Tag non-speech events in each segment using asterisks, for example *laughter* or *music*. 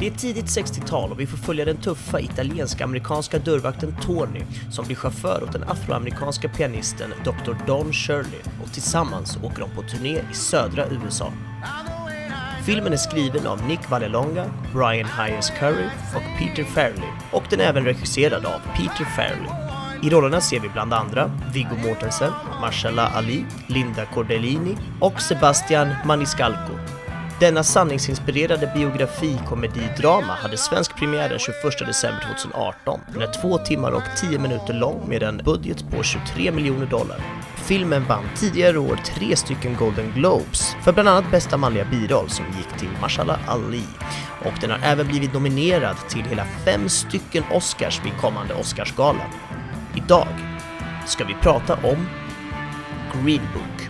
Det är tidigt 60-tal och vi får följa den tuffa italiensk-amerikanska dörrvakten Tony som blir chaufför åt den afroamerikanska pianisten Dr. Don Shirley och tillsammans åker de på turné i södra USA. Filmen är skriven av Nick Vallelonga, Brian Hyers Curry och Peter Farrelly och den är även regisserad av Peter Farrelly. I rollerna ser vi bland andra Viggo Mortensen, Marcella Ali, Linda Cordellini och Sebastian Maniscalco. Denna sanningsinspirerade biografi-komedidrama hade svensk premiär den 21 december 2018. Den är två timmar och tio minuter lång med en budget på 23 miljoner dollar. Filmen vann tidigare år tre stycken Golden Globes för bland annat bästa manliga biroll som gick till Mashallah Ali. Och den har även blivit nominerad till hela fem stycken Oscars vid kommande Oscarsgalan. Idag ska vi prata om Green Book.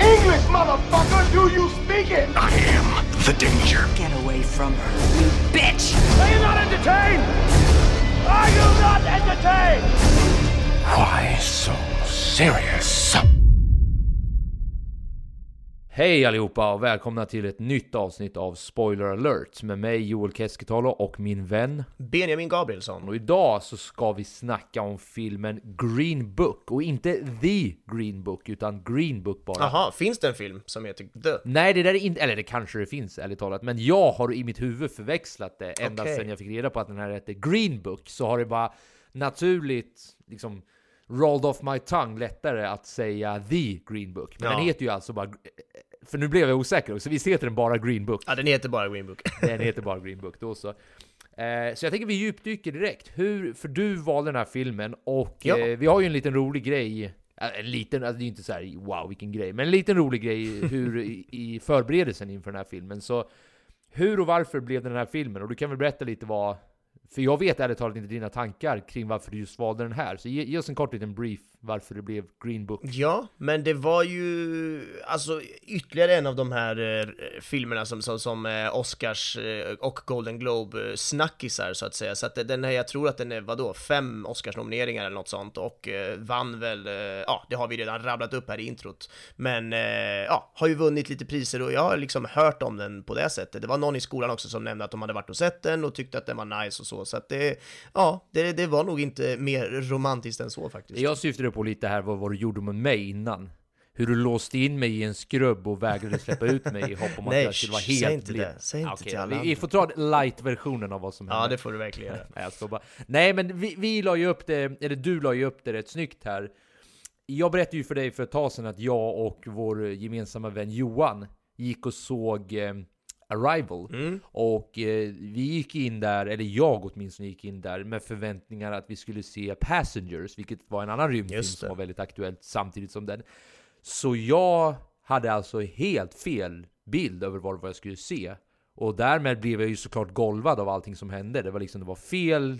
English, motherfucker! Do you speak it? I am the danger. Get away from her, you bitch! Are you not entertained? Are you not entertained? Why so serious? Hej allihopa och välkomna till ett nytt avsnitt av Spoiler alert med mig Joel Keskitalo och min vän. Benjamin Gabrielsson. Och idag så ska vi snacka om filmen Green Book och inte The Green Book utan Green Book bara. Jaha, finns det en film som heter The? Nej, det där är inte, eller det kanske det finns ärligt talat, men jag har i mitt huvud förväxlat det ända Okej. sedan jag fick reda på att den här hette Green Book så har det bara naturligt liksom rolled off my tongue lättare att säga The Green Book. Men Ja. den heter ju alltså bara för nu blev jag osäker också, visst heter den bara Green Book? Ja, den heter bara Green Book. *laughs* Den heter bara Green Book, då så. Eh, så jag tänker vi djupdyker direkt. Hur, för du valde den här filmen och Ja. eh, vi har ju en liten rolig grej. eh, En liten, alltså det är ju inte så här wow vilken grej, men en liten rolig grej hur i, i förberedelsen inför den här filmen. Så hur och varför blev den här filmen? Och du kan väl berätta lite vad, för jag vet ärligt talat inte dina tankar kring varför du just valde den här. Så ge, ge oss en kort liten brief varför det blev Green Book. Ja, men det var ju alltså ytterligare en av de här eh, filmerna som, som, som eh, Oscars eh, och Golden Globe eh, snackisar så att säga. Så att den här, jag tror att den är, vadå, fem Oscarsnomineringar eller något sånt och eh, vann väl, eh, ja, det har vi redan rabblat upp här i introt. Men eh, ja, har ju vunnit lite priser och jag har liksom hört om den på det sättet. Det var någon i skolan också som nämnde att de hade varit och sett den och tyckte att den var nice och så. Så att det, ja, det, det var nog inte mer romantiskt än så faktiskt. Jag syftade på lite här var vad du gjorde med mig innan. Hur du låste in mig i en skrubb och vägrade släppa ut mig i hopp om att Nej, jag skulle vara helt säg inte blind. det. Säg inte Ja, okej, till alla vi, vi får ta light-versionen av vad som Ja, hände. det får du verkligen göra. *laughs* Nej, jag bara. Nej, men vi, vi la ju upp det, eller du la ju upp det rätt snyggt här. Jag berättade ju för dig för ett tag sedan att jag och vår gemensamma vän Johan gick och såg eh, Arrival. Mm. Och eh, vi gick in där, eller jag åtminstone gick in där med förväntningar att vi skulle se Passengers, vilket var en annan rymdfilm som var väldigt aktuellt samtidigt som den. Så jag hade alltså helt fel bild över vad, vad jag skulle se. Och därmed blev jag ju såklart golvad av allting som hände. Det var liksom, det var fel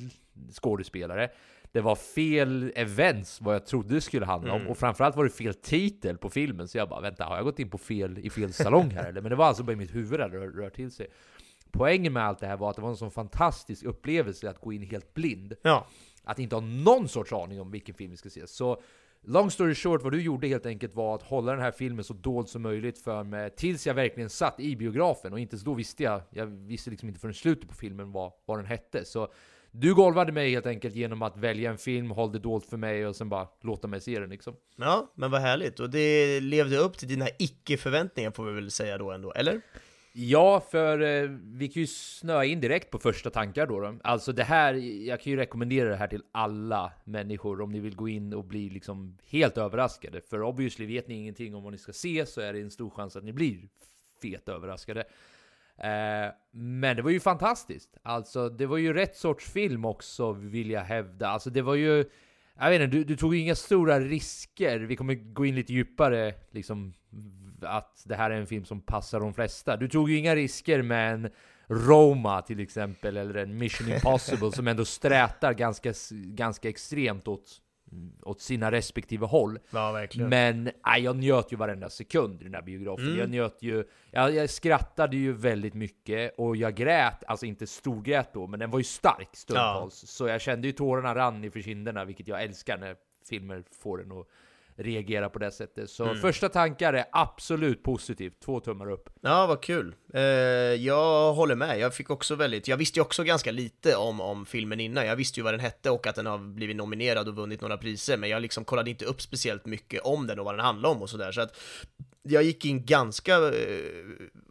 skådespelare. Det var fel events, vad jag trodde det skulle handla om. Och framförallt var det fel titel på filmen. Så jag bara, vänta, har jag gått in på fel, i fel salong här eller? Men det var alltså bara i mitt huvud där det rör, rör till sig. Poängen med allt det här var att det var en sån fantastisk upplevelse att gå in helt blind. Ja, Att inte ha någon sorts aning om vilken film vi ska se. Så long story short, vad du gjorde helt enkelt var att hålla den här filmen så dold som möjligt för mig tills jag verkligen satt i biografen. Och inte ens då visste jag, jag visste liksom inte förrän slutet på filmen vad, vad den hette. Så du golvade mig helt enkelt genom att välja en film, håll det dolt för mig och sen bara låta mig se den liksom. ja, men vad härligt. Och det levde upp till dina icke-förväntningar får vi väl säga då ändå, eller? Ja, för eh, vi kan ju snöa in direkt på första tankar då, då. Alltså det här, jag kan ju rekommendera det här till alla människor om ni vill gå in och bli liksom helt överraskade. För obviously vet ni ingenting om vad ni ska se så är det en stor chans att ni blir fet överraskade. Eh, men det var ju fantastiskt. Alltså det var ju rätt sorts film också vill jag hävda. Alltså det var ju jag vet inte, du, du tog ju inga stora risker. Vi kommer gå in lite djupare, liksom att det här är en film som passar de flesta. Du tog ju inga risker med en Roma till exempel, eller en Mission Impossible som ändå strätar ganska, ganska extremt åt, åt sina respektive håll. Ja. Men nej, jag njöt ju varenda sekund i den här biografen. Mm. Jag njöt ju, jag, jag skrattade ju väldigt mycket och jag grät, alltså inte storgrät då, men den var ju stark stundtals. Så jag kände ju tårarna rann i för kinderna, vilket jag älskar när filmer får en att reagera på det sättet. Så Mm. första tankar är absolut positivt, två tummar upp. Ja, vad kul. Eh, jag håller med. Jag fick också väldigt, jag visste ju också ganska lite om, om filmen innan. Jag visste ju vad den hette och att den har blivit nominerad och vunnit några priser, men jag liksom kollade inte upp speciellt mycket om den och vad den handlade om och sådär. Så att jag gick in ganska eh,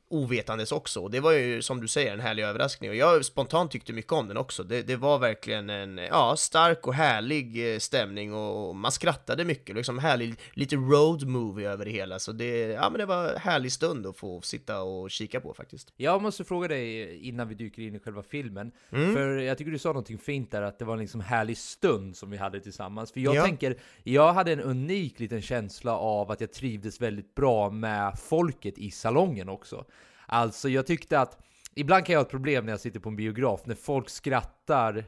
ovetandes också. Och det var ju som du säger en härlig överraskning och jag spontant tyckte mycket om den också. Det, det var verkligen en ja, stark och härlig eh, stämning och man skrattade mycket, liksom härlig, lite road movie över det hela. Så det, ja, men det var en härlig stund att få sitta och kika på faktiskt. Jag måste fråga dig innan vi dyker in i själva filmen, Mm. för jag tycker du sa någonting fint där, att det var en liksom härlig stund som vi hade tillsammans. För jag Ja. tänker, jag hade en unik liten känsla av att jag trivdes väldigt bra med folket i salongen också. Alltså jag tyckte att, ibland kan jag ha ett problem när jag sitter på en biograf, när folk skrattar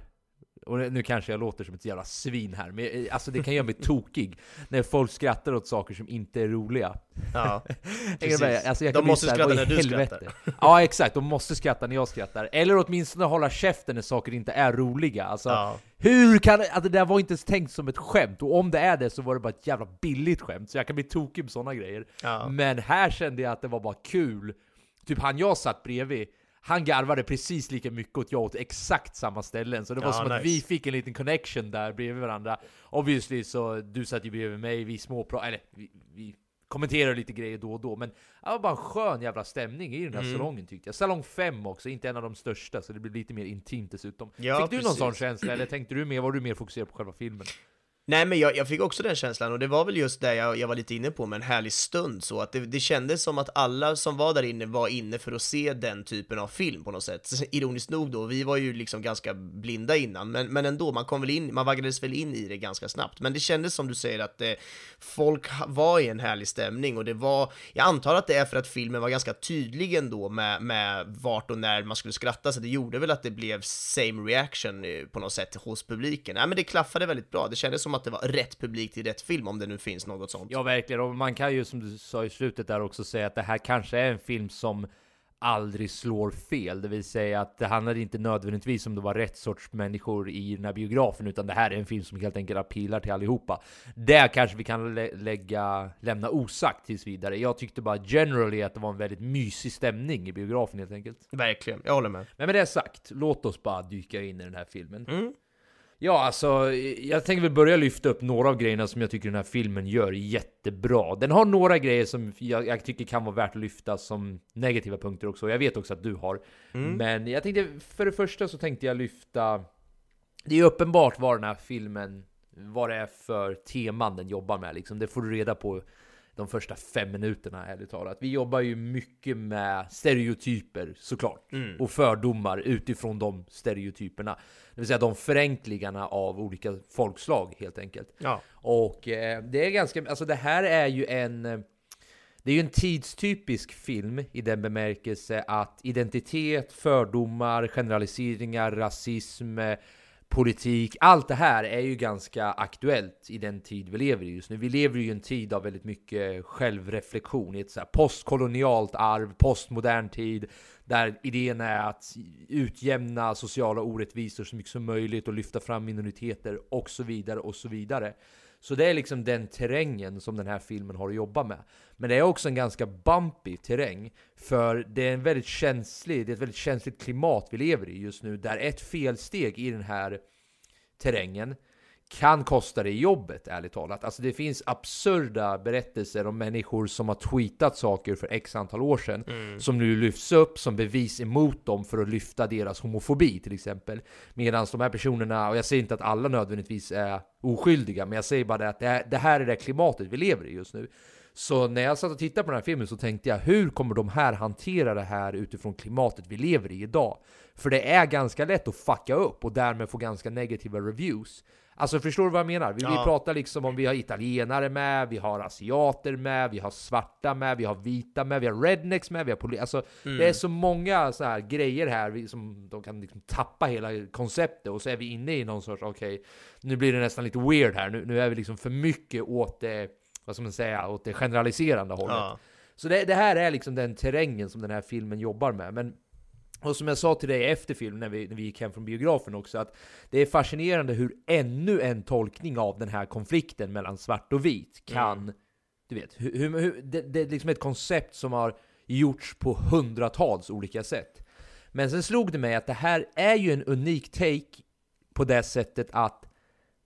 och nu kanske jag låter som ett jävla svin här, men eh, alltså det kan göra mig *laughs* tokig när folk skrattar åt saker som inte är roliga. Ja, *laughs* precis. alltså jag De kan måste här, skratta när du helvete? skrattar. Ja exakt, de måste skratta när jag skrattar. Eller åtminstone hålla käften när saker inte är roliga. Alltså, Ja. hur kan alltså, det där var inte ens tänkt som ett skämt, och om det är det så var det bara ett jävla billigt skämt, så jag kan bli tokig med sådana grejer. Ja. Men här kände jag att det var bara kul. Typ han jag satt bredvid, han garvade precis lika mycket åt jag åt exakt samma ställen, så det var Ja, som att nice. vi fick en liten connection där bredvid varandra. Obviously så, du satt ju bredvid mig, vi småpratade, eller vi, vi kommenterade lite grejer då och då, men det var bara en skön jävla stämning i den här Mm. salongen tyckte jag. Salong 5 också, inte en av de största, så det blir lite mer intimt dessutom. Ja, fick du någon precis. sån känsla, eller tänkte du mer, var du mer fokuserad på själva filmen? Nej men jag, jag fick också den känslan och det var väl just det jag, jag var lite inne på med en härlig stund så att det, det kändes som att alla som var där inne var inne för att se den typen av film på något sätt. Ironiskt nog då, vi var ju liksom ganska blinda innan men, men ändå, man kom väl in, man vaggades väl in i det ganska snabbt. Men det kändes som du säger att eh, folk var i en härlig stämning och det var, jag antar att det är för att filmen var ganska tydlig ändå med, med vart och när man skulle skratta så det gjorde väl att det blev same reaction eh, på något sätt hos publiken. Nej men det klaffade väldigt bra, det kändes som att det var rätt publik till rätt film om det nu finns något sånt. Ja, verkligen. Och man kan ju som du sa i slutet där också säga att det här kanske är en film som aldrig slår fel. Det vill säga att det handlar inte nödvändigtvis om det var rätt sorts människor i den här biografen, utan det här är en film som helt enkelt appealar till allihopa. Där kanske vi kan lä lägga, lämna osagt tills vidare. Jag tyckte bara generally att det var en väldigt mysig stämning i biografen helt enkelt. Verkligen, jag håller med. Men med det sagt, låt oss bara dyka in i den här filmen. Mm. Ja, alltså, jag tänker väl börja lyfta upp några av grejerna som jag tycker den här filmen gör jättebra. Den har några grejer som jag, jag tycker kan vara värt att lyfta som negativa punkter också. Jag vet också att du har. Mm. Men jag tänkte, för det första så tänkte jag lyfta... Det är ju uppenbart vad den här filmen, vad det är för teman den jobbar med liksom. Det får du reda på de första fem minuterna, ärligt talat. Vi jobbar ju mycket med stereotyper, såklart. Mm. Och fördomar utifrån de stereotyperna. Det vill säga de förenklingarna av olika folkslag, helt enkelt. Ja. Och eh, det är ganska, alltså det här är ju en eh, det är ju en tidstypisk film i den bemärkelse att identitet, fördomar, generaliseringar, rasism, eh, politik, allt det här är ju ganska aktuellt i den tid vi lever i just nu. Vi lever ju i en tid av väldigt mycket självreflektion, i ett så här postkolonialt arv, postmodern tid, där idén är att utjämna sociala orättvisor så mycket som möjligt och lyfta fram minoriteter och så vidare och så vidare. Så det är liksom den terrängen som den här filmen har att jobba med. Men det är också en ganska bumpy terräng, för det är en väldigt känslig, det är ett väldigt känsligt klimat vi lever i just nu, där ett felsteg i den här terrängen kan kosta dig jobbet, ärligt talat. Alltså det finns absurda berättelser om människor som har tweetat saker för x antal år sedan, som nu lyfts upp som bevis emot dem för att lyfta deras homofobi till exempel. Medan de här personerna, och jag säger inte att alla nödvändigtvis är oskyldiga, men jag säger bara det att det här, det här är det klimatet vi lever i just nu. Så när jag satt och tittade på den här filmen så tänkte jag, hur kommer de här hantera det här utifrån klimatet vi lever i idag? För det är ganska lätt att fucka upp och därmed få ganska negativa reviews. Alltså förstår du vad jag menar? Vi, vi Ja. pratar liksom om vi har italienare med, vi har asiater med, vi har svarta med, vi har vita med, vi har rednecks med, vi har poli- Alltså Mm. det är så många så här grejer här vi, som de kan liksom tappa hela konceptet och så är vi inne i någon sorts, okej, nu blir det nästan lite weird här, nu, nu är vi liksom för mycket åt det, vad ska man säga, åt det generaliserande hållet. Ja. Så det, det här är liksom den terrängen som den här filmen jobbar med. Men, och som jag sa till dig efter filmen, när vi, när vi gick hem från biografen också, att det är fascinerande hur ännu en tolkning av den här konflikten mellan svart och vit kan, du vet, hur, hur, det, det är liksom ett koncept som har gjorts på hundratals olika sätt. Men sen slog det mig att det här är ju en unik take på det sättet att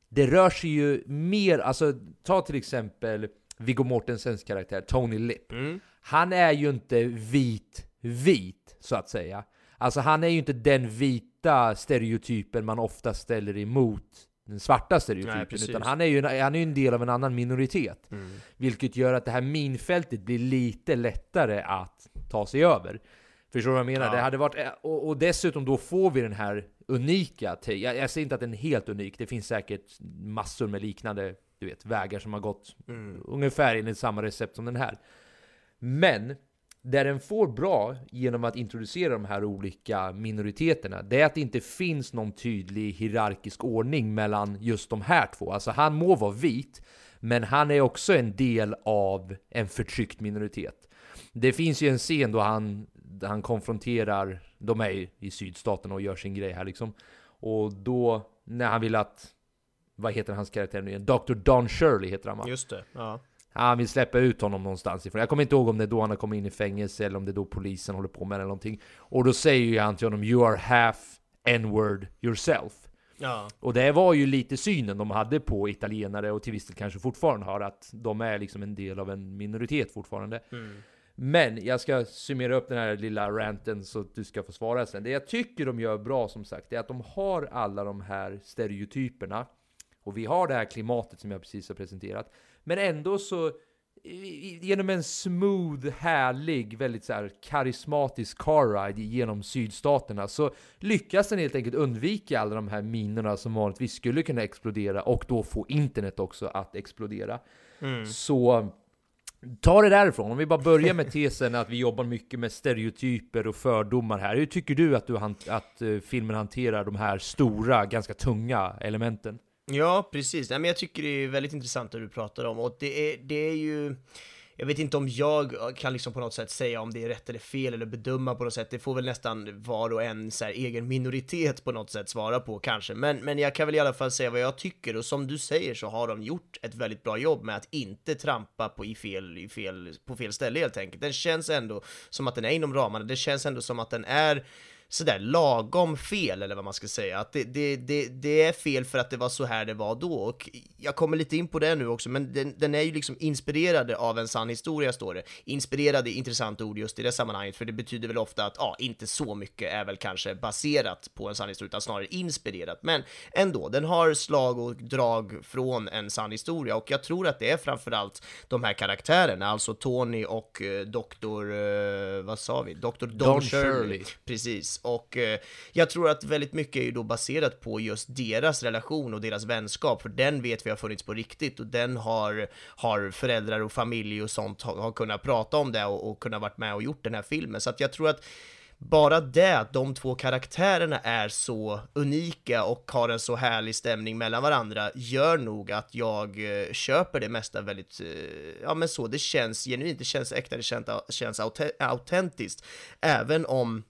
det rör sig ju mer, alltså ta till exempel Viggo Mortensens karaktär Tony Lip. Mm. Han är ju inte vit, vit så att säga. Alltså han är ju inte den vita stereotypen man ofta ställer emot den svarta Nej, stereotypen, precis. utan han är ju en, han är en del av en annan minoritet. Mm. Vilket gör att det här minfältet blir lite lättare att ta sig över. Förstår du vad jag menar? Ja. Det hade varit, och, och dessutom då får vi den här unika, jag, jag säger inte att den är helt unik, det finns säkert massor med liknande du vet, vägar som har gått Mm. ungefär enligt samma recept som den här. Men där den får bra genom att introducera de här olika minoriteterna, det är att det inte finns någon tydlig hierarkisk ordning mellan just de här två. Alltså han må vara vit, men han är också en del av en förtryckt minoritet. Det finns ju en scen då han, där han konfronterar, de är i- i sydstaten och gör sin grej här liksom. Och då, när han vill att, vad heter hans karaktär nu igen? Dr. Don Shirley heter han va? Just det. Ja. Han vill släppa ut honom någonstans ifrån. Jag kommer inte ihåg om det är då han har kommit in i fängelse eller om det är då polisen håller på med det eller någonting. Och då säger ju han till honom 'You are half n-word yourself' Ja. Och det var ju lite synen de hade på italienare och till viss del kanske fortfarande har att de är liksom en del av en minoritet fortfarande. Mm. Men jag ska summera upp den här lilla ranten så att du ska få svara sen. Det jag tycker de gör bra som sagt, är att de har alla de här stereotyperna. Och vi har det här klimatet som jag precis har presenterat. Men ändå så, genom en smooth, härlig, väldigt så här karismatisk car ride genom sydstaterna så lyckas den helt enkelt undvika alla de här minorna som vanligtvis skulle kunna explodera och då få internet också att explodera. Mm. Så ta det därifrån. Om vi bara börjar med tesen att vi jobbar mycket med stereotyper och fördomar här. Hur tycker du att, du han- att eh, filmen hanterar de här stora, ganska tunga elementen? Ja, precis. Nej, men jag tycker det är väldigt intressant det du pratar om och det är, det är ju jag vet inte om jag kan liksom på något sätt säga om det är rätt eller fel eller bedöma på något sätt. Det får väl nästan var och en så här egen minoritet på något sätt svara på kanske. Men, men jag kan väl i alla fall säga vad jag tycker och som du säger så har de gjort ett väldigt bra jobb med att inte trampa på, i fel, i fel, på fel ställe helt enkelt. Den känns ändå som att den är inom ramarna. Det känns ändå som att den är sådär lagom fel eller vad man ska säga. Att det, det, det, det är fel för att det var så här det var då och jag kommer lite in på det nu också men den, den är ju liksom inspirerad av en sann historia står det. Inspirerad är intressant ord just i det sammanhanget för det betyder väl ofta att ja, inte så mycket är väl kanske baserat på en sann historia utan snarare inspirerat. Men ändå, den har slag och drag från en sann historia och jag tror att det är framförallt de här karaktärerna, alltså Tony och eh, Dr. Eh, vad sa vi? Dr. Don, Don Shirley. Shirley. Precis, och eh, jag tror att väldigt mycket är ju då baserat på just deras relation och deras vänskap, för den vet vi har funnits på riktigt och den har, har föräldrar och familj och sånt har, har kunnat prata om det och, och kunnat varit med och gjort den här filmen. Så att jag tror att bara det att de två karaktärerna är så unika och har en så härlig stämning mellan varandra gör nog att jag eh, köper det mesta väldigt, eh, ja men så, det känns genuint, det känns äkta, det känns, känns autentiskt, även om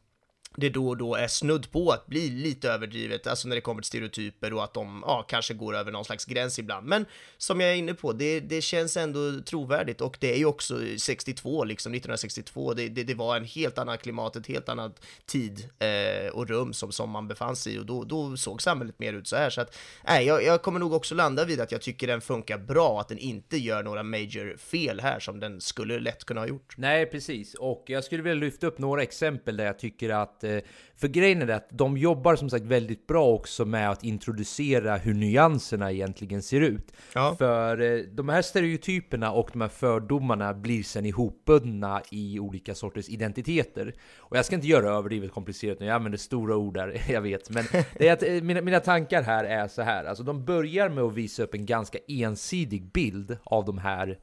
det då och då är snudd på att bli lite överdrivet, alltså när det kommer till stereotyper och att de ja, kanske går över någon slags gräns ibland. Men som jag är inne på, det, det känns ändå trovärdigt och det är ju också 62, liksom 1962, det, det, det var en helt annan klimat, ett helt annat tid eh, och rum som, som man befann sig i och då, då såg samhället mer ut så här. Så att, nej, jag, jag kommer nog också landa vid att jag tycker den funkar bra, att den inte gör några major fel här som den skulle lätt kunna ha gjort. Nej, precis. Och jag skulle vilja lyfta upp några exempel där jag tycker att att, eh, för grejen är att de jobbar som sagt väldigt bra också med att introducera hur nyanserna egentligen ser ut. Ja. För eh, de här stereotyperna och de här fördomarna blir sen ihopbundna i olika sorters identiteter. Och jag ska inte göra överdrivet komplicerat nu, jag använder stora ord där, *laughs* jag vet. Men *laughs* det är att, eh, mina, mina tankar här är så här, alltså de börjar med att visa upp en ganska ensidig bild av de här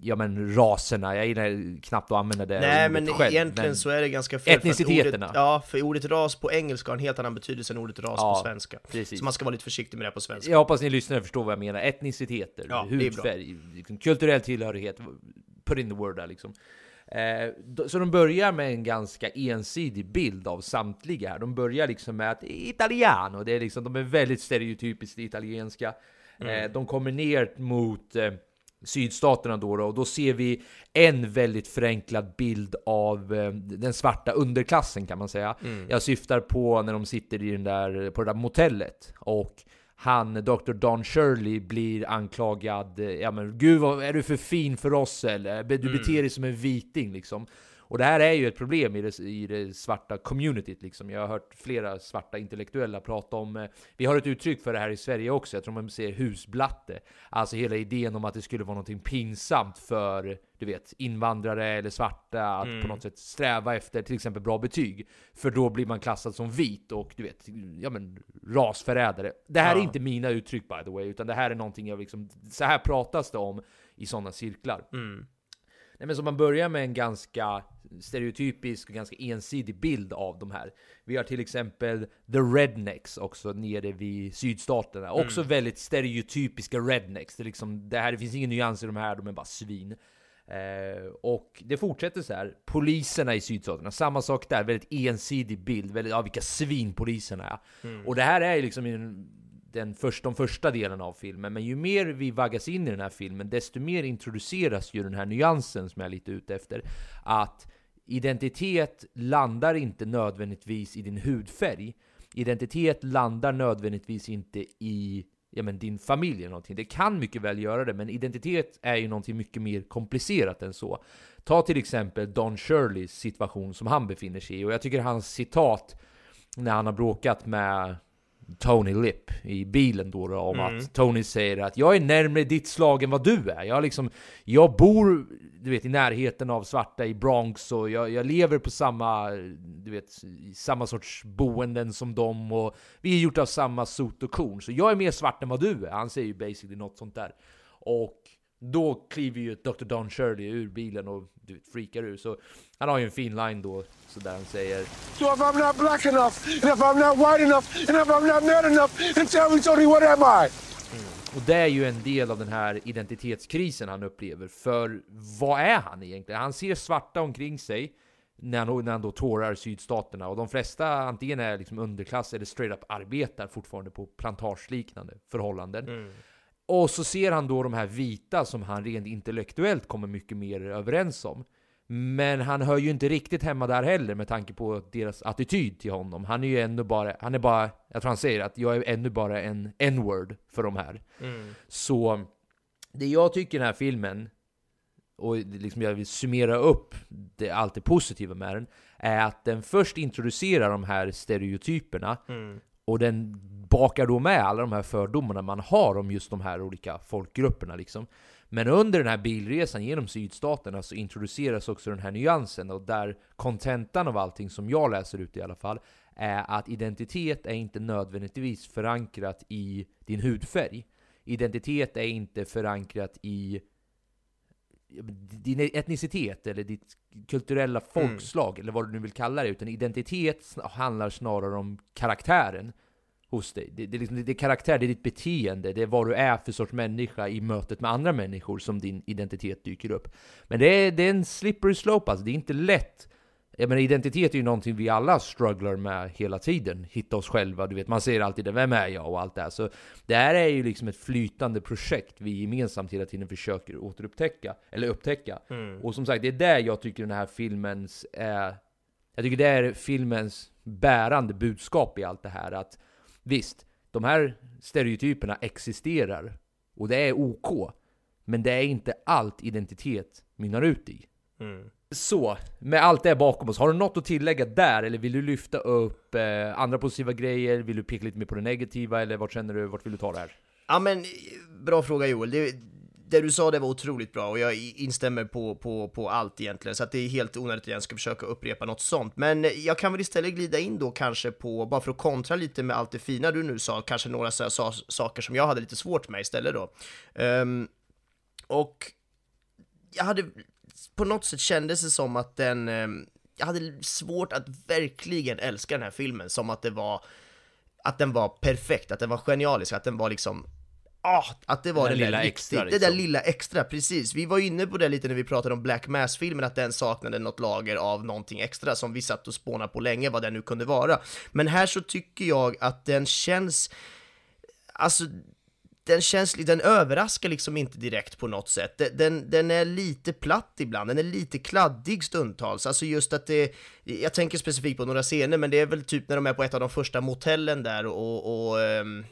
ja men raserna, jag gillar knappt att använda det Nej men själv, egentligen men- så är det ganska fel Etniciteterna. Ordet, ja, för ordet ras på engelska har en helt annan betydelse än ordet ras Ja, på svenska. precis. Så man ska vara lite försiktig med det på svenska. Jag hoppas ni lyssnare förstår vad jag menar. Etniciteter, Ja, hudfärg, liksom, kulturell tillhörighet. Put in the word där liksom. Eh, så de börjar med en ganska ensidig bild av samtliga här. De börjar liksom med att italiano, det är liksom, de är väldigt stereotypiskt italienska. Mm. Eh, de kommer ner mot eh, sydstaterna då, då och då ser vi en väldigt förenklad bild av eh, den svarta underklassen kan man säga. Mm. Jag syftar på när de sitter i den där, på det där motellet och han, Dr. Don Shirley, blir anklagad. eh, Ja men gud vad är du för fin för oss eller? Du beter dig som en viting liksom. Och det här är ju ett problem i det, i det svarta communityt liksom. Jag har hört flera svarta intellektuella prata om, eh, vi har ett uttryck för det här i Sverige också, jag tror man säger husblatte. Alltså hela idén om att det skulle vara någonting pinsamt för, du vet, invandrare eller svarta att på något sätt sträva efter till exempel bra betyg. För då blir man klassad som vit och du vet, ja men rasförrädare. Det här är Ja. inte mina uttryck by the way, utan det här är någonting jag liksom, så här pratas det om i sådana cirklar. Mm. Nej, men så man börjar med en ganska stereotypisk och ganska ensidig bild av de här. Vi har till exempel The Rednecks också nere vid sydstaterna. Också väldigt stereotypiska rednecks. Det, liksom, det, här, det finns ingen nyans i de här, de är bara svin. Eh, och det fortsätter så här. Poliserna i sydstaterna, samma sak där. Väldigt ensidig bild. Väldigt, ja, vilka svin poliserna är. Och det här är liksom en, den först, de första delen av filmen. Men ju mer vi vaggas in i den här filmen, desto mer introduceras ju den här nyansen som jag är lite ute efter. Att identitet landar inte nödvändigtvis i din hudfärg. Identitet landar nödvändigtvis inte i ja, men din familj eller någonting. Det kan mycket väl göra det, men identitet är ju någonting mycket mer komplicerat än så. Ta till exempel Don Shirleys situation som han befinner sig i, och jag tycker hans citat när han har bråkat med Tony Lip i bilen då, då om att Tony säger att jag är närmare ditt slag än vad du är. Jag, liksom, jag bor du vet, i närheten av svarta i Bronx och jag, jag lever på samma, du vet, samma sorts boenden som dem och vi är gjort av samma sot och korn. Så jag är mer svart än vad du är. Han säger ju basically något sånt där. Och då kliver ju Dr. Don Shirley ur bilen och du vet, freakar ur. Så han har ju en fin line då, så där han säger So if I'm not black enough, and if I'm not white enough, and if I'm not man enough, then tell me, Tony, what am I? Och det är ju en del av den här identitetskrisen han upplever. För vad är han egentligen? Han ser svarta omkring sig när han, när han då tårar sydstaterna. Och de flesta antingen är liksom underklass eller straight up arbetar fortfarande på plantageliknande förhållanden. Och så ser han då de här vita som han rent intellektuellt kommer mycket mer överens om. Men han hör ju inte riktigt hemma där heller med tanke på deras attityd till honom. Han är ju ännu bara, han är bara, jag tror han säger att jag är ännu bara en n-word för de här. Så det jag tycker i den här filmen, och liksom jag vill summera upp det, allt det positiva med den, är att den först introducerar de här stereotyperna, och den bakar då med alla de här fördomarna man har om just de här olika folkgrupperna liksom. Men under den här bilresan genom sydstaterna så introduceras också den här nyansen och där kontentan av allting som jag läser ut i alla fall är att identitet är inte nödvändigtvis förankrat i din hudfärg. Identitet är inte förankrat i din etnicitet eller ditt kulturella folkslag eller vad du nu vill kalla det, utan identitet handlar snarare om karaktären hos dig. Det, det, är liksom, det är karaktär, det är ditt beteende, det är vad du är för sorts människa i mötet med andra människor som din identitet dyker upp. Men det är, det är en slippery slope alltså, det är inte lätt. Jag menar, identitet är ju någonting vi alla strugglar med hela tiden. Hitta oss själva, du vet, man säger alltid det, vem är jag och allt det här. Så det här är ju liksom ett flytande projekt vi gemensamt hela tiden försöker återupptäcka, eller upptäcka. Och som sagt, det är där jag tycker den här filmens, eh, jag tycker det är filmens bärande budskap i allt det här. Att visst, de här stereotyperna existerar och det är OK. Men det är inte allt identitet mynnar ut i. Så, med allt det bakom oss, har du något att tillägga där? Eller vill du lyfta upp eh, andra positiva grejer? Vill du peka lite mer på det negativa? Eller vart känner du, vart vill du ta det här? Ja men, bra fråga Joel. Det, det du sa det var otroligt bra och jag instämmer på, på, på allt egentligen, så att det är helt onödigt att jag ska försöka upprepa något sånt. Men jag kan väl istället glida in då kanske på, bara för att kontra lite med allt det fina du nu sa, kanske några så så, saker som jag hade lite svårt med istället då. Um, och jag hade, på något sätt kändes det som att den, um, jag hade svårt att verkligen älska den här filmen, som att det var att den var perfekt, att den var genialisk, att den var liksom ah, att det var den det lilla där extra, riktigt, det där liksom. lilla extra, precis. Vi var inne på det lite när vi pratade om Black Mass-filmen, att den saknade något lager av någonting extra som vi satt och spånade på länge, vad det nu kunde vara. Men här så tycker jag att den känns, alltså den känns, den överraskar liksom inte direkt på något sätt. Den, den, är lite platt ibland, den är lite kladdig stundtals. Alltså just att det, jag tänker specifikt på några scener, men det är väl typ när de är på ett av de första motellen där och, och um,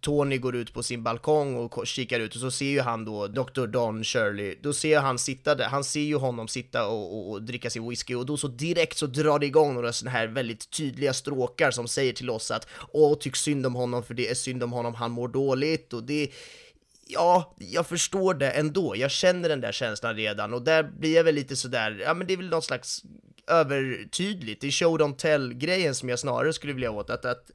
Tony går ut på sin balkong och kikar ut och så ser ju han då Dr. Don Shirley, då ser han sitta där, han ser ju honom sitta och, och, och dricka sin whisky och då så direkt så drar det igång några sådana här väldigt tydliga stråkar som säger till oss att åh, tyck synd om honom för det är synd om honom, han mår dåligt och det Ja, jag förstår det ändå. Jag känner den där känslan redan och där blir jag väl lite sådär, ja men det är väl något slags övertydligt. Det är show don't tell-grejen som jag snarare skulle vilja åt, att, att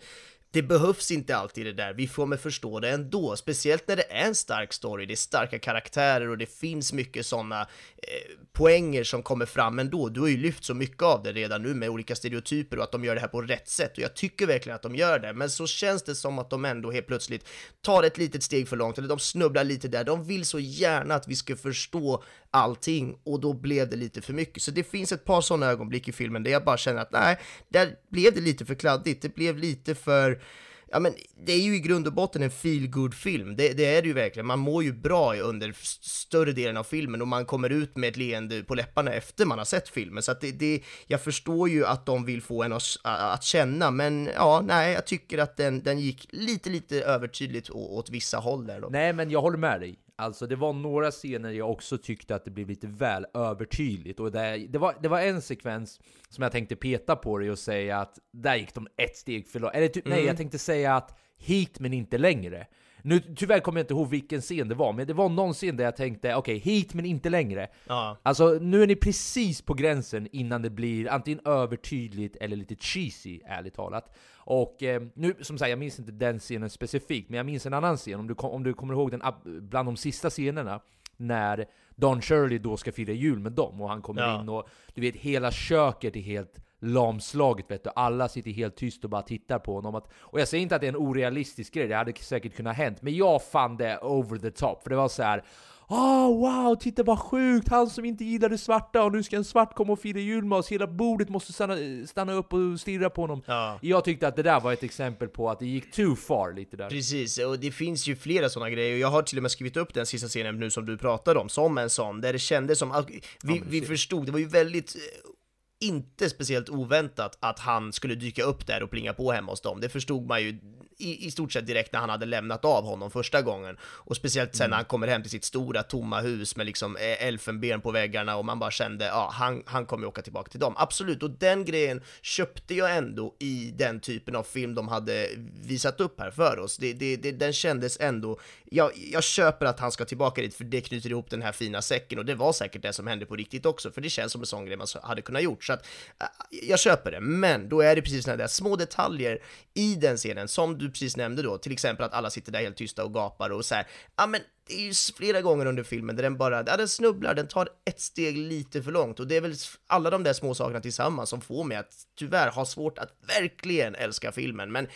det behövs inte alltid det där, vi får med förstå det ändå, speciellt när det är en stark story, det är starka karaktärer och det finns mycket sådana eh, poänger som kommer fram ändå. Du har ju lyft så mycket av det redan nu med olika stereotyper och att de gör det här på rätt sätt. Och jag tycker verkligen att de gör det, men så känns det som att de ändå helt plötsligt tar ett litet steg för långt, eller de snubblar lite där, de vill så gärna att vi ska förstå allting och då blev det lite för mycket. Så det finns ett par sådana ögonblick i filmen där jag bara känner att nej, där blev det lite för kladdigt, det blev lite för ja men det är ju i grund och botten en feel good film det, det, är det ju verkligen. Man mår ju bra under större delen av filmen och man kommer ut med ett leende på läpparna efter man har sett filmen. Så att det, det jag förstår ju att de vill få en att, att känna, men ja, nej, jag tycker att den, den gick lite, lite övertydligt åt vissa håll där då. Nej, men jag håller med dig. Alltså det var några scener jag också tyckte att det blev lite väl övertydligt och det, det, var, det var en sekvens som jag tänkte peta på dig och säga att där gick de ett steg för långt. Eller typ, mm. nej, jag tänkte säga att hit men inte längre. Nu, tyvärr kommer jag inte ihåg vilken scen det var, men det var någon scen där jag tänkte okej, okay, hit men inte längre. Ja. Alltså nu är ni precis på gränsen innan det blir antingen övertydligt eller lite cheesy, ärligt talat. Och eh, nu, som sagt, jag minns inte den scenen specifikt, men jag minns en annan scen, om du, om du kommer ihåg den bland de sista scenerna, när Don Shirley då ska fira jul med dem, och han kommer Ja. in och du vet, hela köket är helt lamslaget vet du, alla sitter helt tyst och bara tittar på honom. Att, och jag säger inte att det är en orealistisk grej, det hade säkert kunnat hänt, men jag fann det over the top, för det var så här. Oh, wow, titta vad sjukt! Han som inte gillade svarta och nu ska en svart komma och fira jul med oss. Hela bordet måste stanna, stanna upp och stirra på honom. Ja. Jag tyckte att det där var ett exempel på att det gick too far lite där. Precis, och det finns ju flera sådana grejer, jag har till och med skrivit upp den sista scenen nu som du pratade om, som en sån, där det kändes som att vi, men vi förstod, det var ju väldigt eh, inte speciellt oväntat att han skulle dyka upp där och plinga på hemma hos dem. Det förstod man ju i, i stort sett direkt när han hade lämnat av honom första gången. Och speciellt sen när han kommer hem till sitt stora tomma hus med liksom e- elfenben på väggarna och man bara kände, ja, han, han kommer ju åka tillbaka till dem. Absolut, och den grejen köpte jag ändå i den typen av film de hade visat upp här för oss. Det, det, det, den kändes ändå, jag, jag köper att han ska tillbaka dit för det knyter ihop den här fina säcken och det var säkert det som hände på riktigt också, för det känns som en sån grej man hade kunnat gjort. Så att, äh, jag köper det, men då är det precis sådana där små detaljer i den scenen, som du precis nämnde då, till exempel att alla sitter där helt tysta och gapar och så här, ja men det är ju flera gånger under filmen där den bara, ja den snubblar, den tar ett steg lite för långt och det är väl alla de där små sakerna tillsammans som får mig att tyvärr ha svårt att verkligen älska filmen, men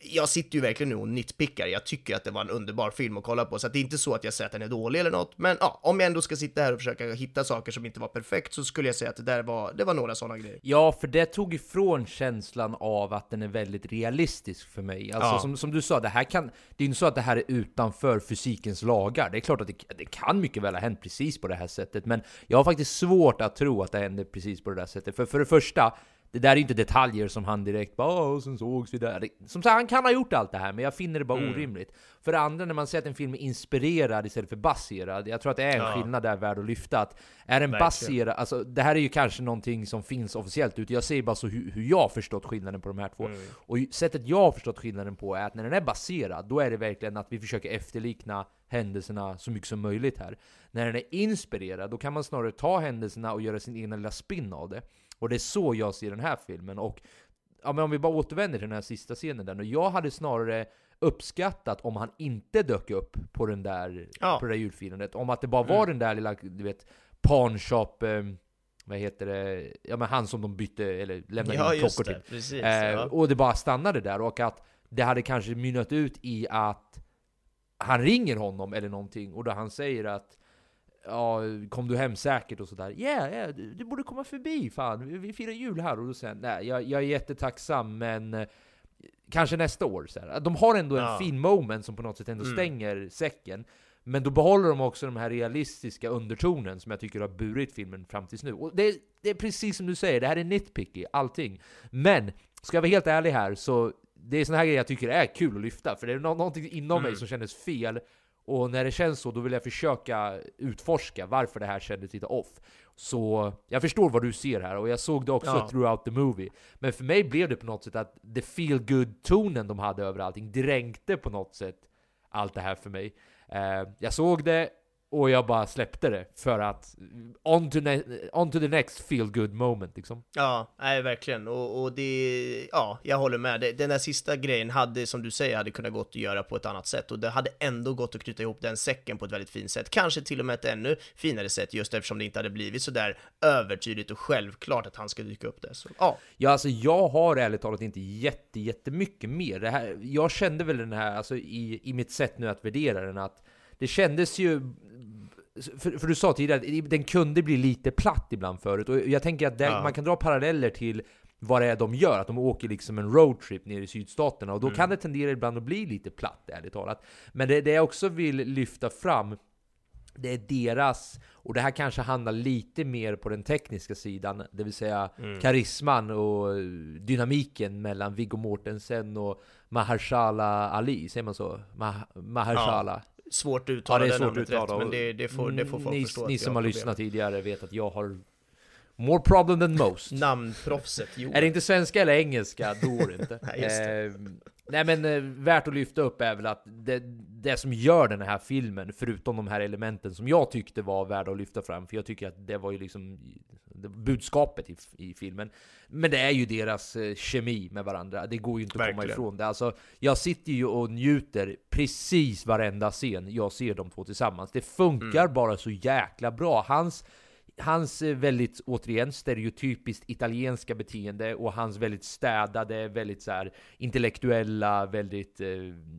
jag sitter ju verkligen nu och nitpickar, jag tycker att det var en underbar film att kolla på, så att det är inte så att jag säger att den är dålig eller något, men ja, om jag ändå ska sitta här och försöka hitta saker som inte var perfekt så skulle jag säga att det där var, det var några sådana grejer. Ja, för det tog ifrån känslan av att den är väldigt realistisk för mig. Alltså Ja. som, som du sa, det här kan... Det är inte så att det här är utanför fysikens lagar. Det är klart att det, det kan mycket väl ha hänt precis på det här sättet, men jag har faktiskt svårt att tro att det hände precis på det där sättet. För för det första, det där är ju inte detaljer som han direkt bara och sen sågs vi där. Som sagt, han kan ha gjort allt det här, men jag finner det bara Mm. orimligt. För det andra, när man säger att en film är inspirerad istället för baserad, jag tror att det är en Ja. skillnad där värd att lyfta. Att är den baserad, alltså det här är ju kanske någonting som finns officiellt ute, jag säger bara så hur, hur jag har förstått skillnaden på de här två. Mm. Och sättet jag har förstått skillnaden på är att när den är baserad, då är det verkligen att vi försöker efterlikna händelserna så mycket som möjligt här. När den är inspirerad, då kan man snarare ta händelserna och göra sin egen lilla spin av det. Och det är så jag ser den här filmen. Och ja, men om vi bara återvänder till den här sista scenen där, och jag hade snarare uppskattat om han inte dök upp på den där, Ja. på det där julfirandet. Om att det bara var den där lilla, du vet, pawnshop, eh, vad heter det, ja men han som de bytte, eller lämnade Ja, in klockor till. Precis. Eh, ja. Och det bara stannade där, och att det hade kanske mynnat ut i att han ringer honom eller någonting, och då han säger att Ja, kom du hem säkert och sådär? Ja, yeah, yeah, du, du borde komma förbi fan, vi, vi firar jul här. Och då säger han, nej jag, jag är jättetacksam men eh, Kanske nästa år. Så här. De har ändå en Ja. fin moment som på något sätt ändå Mm. stänger säcken. Men då behåller de också de här realistiska undertonen som jag tycker har burit filmen fram tills nu. Och det, det är precis som du säger, det här är nitpicky, allting. Men, ska jag vara helt ärlig här, så det är såna här grejer jag tycker är kul att lyfta. För det är nå- någonting inom mig Mm. som kändes fel. Och när det känns så, då vill jag försöka utforska varför det här kändes lite off. Så jag förstår vad du ser här, och jag såg det också Ja. throughout the movie. Men för mig blev det på något sätt att the feel good tonen de hade över allting dränkte på något sätt allt det här för mig. Eh, jag såg det, och jag bara släppte det för att on to, on to the next feel good moment liksom. Ja, nej verkligen. Och, och det, ja, jag håller med. Det- Den där sista grejen hade, som du säger, hade kunnat gått att göra på ett annat sätt. Och det hade ändå gått att knyta ihop den säcken på ett väldigt fint sätt. Kanske till och med ett ännu finare sätt, just eftersom det inte hade blivit så där övertydligt och självklart att han ska dyka upp där. Så, ja, Ja, alltså jag har ärligt talat inte jätte, jättemycket mer. Det här, jag kände väl den här, alltså i, i mitt sätt nu att värdera den, att det kändes ju... För, för du sa tidigare att den kunde bli lite platt ibland förut, och jag tänker att det, Ja. man kan dra paralleller till vad det är de gör, att de åker liksom en roadtrip ner i sydstaterna, och då kan det tendera ibland att bli lite platt, ärligt talat. Men det, det jag också vill lyfta fram, det är deras, och det här kanske handlar lite mer på den tekniska sidan, det vill säga karisman och dynamiken mellan Viggo Mortensen och Mahershala Ali, säger man så? Mah- Mahershala? Svårt att Ja, uttala det är svårt namnet uttala. rätt, men det, det, får, det får folk ni, förstå. Ni som har problem. lyssnat tidigare vet att jag har more problem than most. Namnproffset, jo. Är det inte svenska eller engelska, då går det *laughs* inte. Nej. Eh, nej men eh, värt att lyfta upp är väl att det, det som gör den här filmen, förutom de här elementen som jag tyckte var värda att lyfta fram, för jag tycker att det var ju liksom budskapet i, i filmen. Men det är ju deras eh, kemi med varandra, det går ju inte att komma Verkligen. ifrån det. Alltså, jag sitter ju och njuter precis varenda scen jag ser de två tillsammans. Det funkar Mm. bara så jäkla bra. Hans Hans eh, väldigt, återigen, stereotypiskt italienska beteende och hans väldigt städade, väldigt så här intellektuella, väldigt, eh,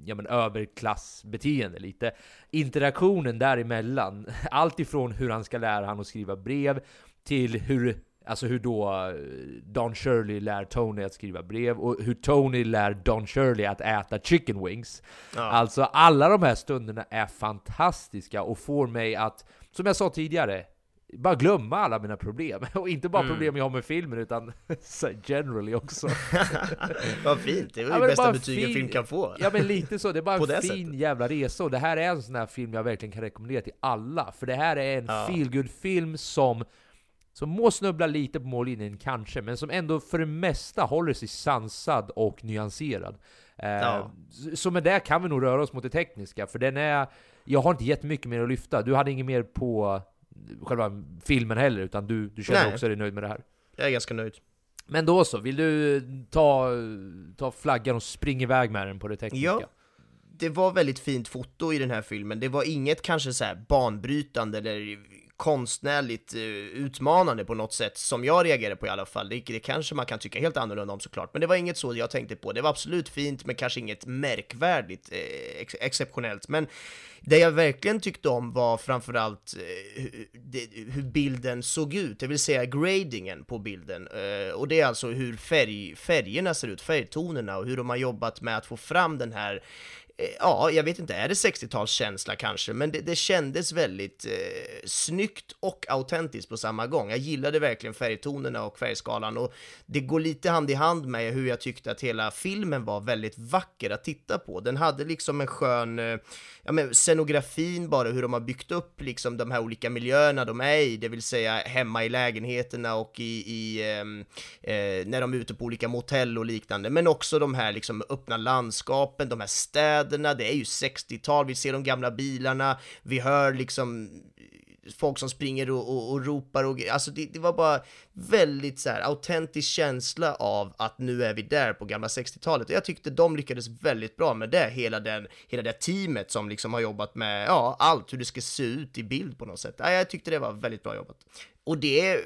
ja men överklassbeteende lite. Interaktionen däremellan, *laughs* allt ifrån hur han ska lära han att skriva brev, till hur Alltså hur då eh, Don Shirley lär Tony att skriva brev, och hur Tony lär Don Shirley att äta chicken wings. Ja. Alltså alla de här stunderna är fantastiska och får mig att, som jag sa tidigare, bara glömma alla mina problem. *laughs* Och inte bara Mm. problem jag har med filmen, utan *laughs* generally också. *laughs* Vad fint, det är Ja, väl men det bästa betyg en film kan få. Ja men lite så, det är bara en fin sättet. jävla resa, och det här är en sån här film jag verkligen kan rekommendera till alla. För det här är en Ja. film som som må snubbla lite på mållinjen kanske, men som ändå för det mesta håller sig sansad och nyanserad. Eh, Ja. så- Så med det kan vi nog röra oss mot det tekniska, för den är... Jag har inte jättemycket mer att lyfta. Du hade inget mer på själva filmen heller, utan du, du känner Nej. också dig nöjd med det här. Jag är ganska nöjd. Men då så, vill du ta, ta flaggan och springa iväg med den på det tekniska? Ja. Det var väldigt fint foto i den här filmen. Det var inget kanske så här banbrytande eller konstnärligt eh, utmanande på något sätt som jag reagerade på i alla fall. Det, det kanske man kan tycka helt annorlunda om såklart, men det var inget så jag tänkte på. Det var absolut fint, men kanske inget märkvärdigt eh, ex exceptionellt. Men det jag verkligen tyckte om var framförallt eh, hur, det, hur bilden såg ut, det vill säga gradingen på bilden. Eh, och det är alltså hur färg, färgerna ser ut, färgtonerna och hur de har jobbat med att få fram den här eh, Eh, ja, jag vet inte, är det 60-talskänsla kanske? Men det, det kändes väldigt eh, snyggt och autentiskt på samma gång. Jag gillade verkligen färgtonerna och färgskalan och det går lite hand i hand med hur jag tyckte att hela filmen var väldigt vacker att titta på. Den hade liksom en skön, eh, ja men scenografin bara, hur de har byggt upp liksom de här olika miljöerna de är i, det vill säga hemma i lägenheterna och i, i ehm, eh, när de är ute på olika motell och liknande, men också de här liksom öppna landskapen, de här städerna, det är ju 60-tal, vi ser de gamla bilarna, vi hör liksom eh, folk som springer och, och, och ropar och alltså det, det, var bara väldigt så här autentisk känsla av att nu är vi där på gamla 60-talet och jag tyckte de lyckades väldigt bra med det, hela den, hela det teamet som liksom har jobbat med, ja, allt hur det ska se ut i bild på något sätt. Ja, jag tyckte det var väldigt bra jobbat. Och det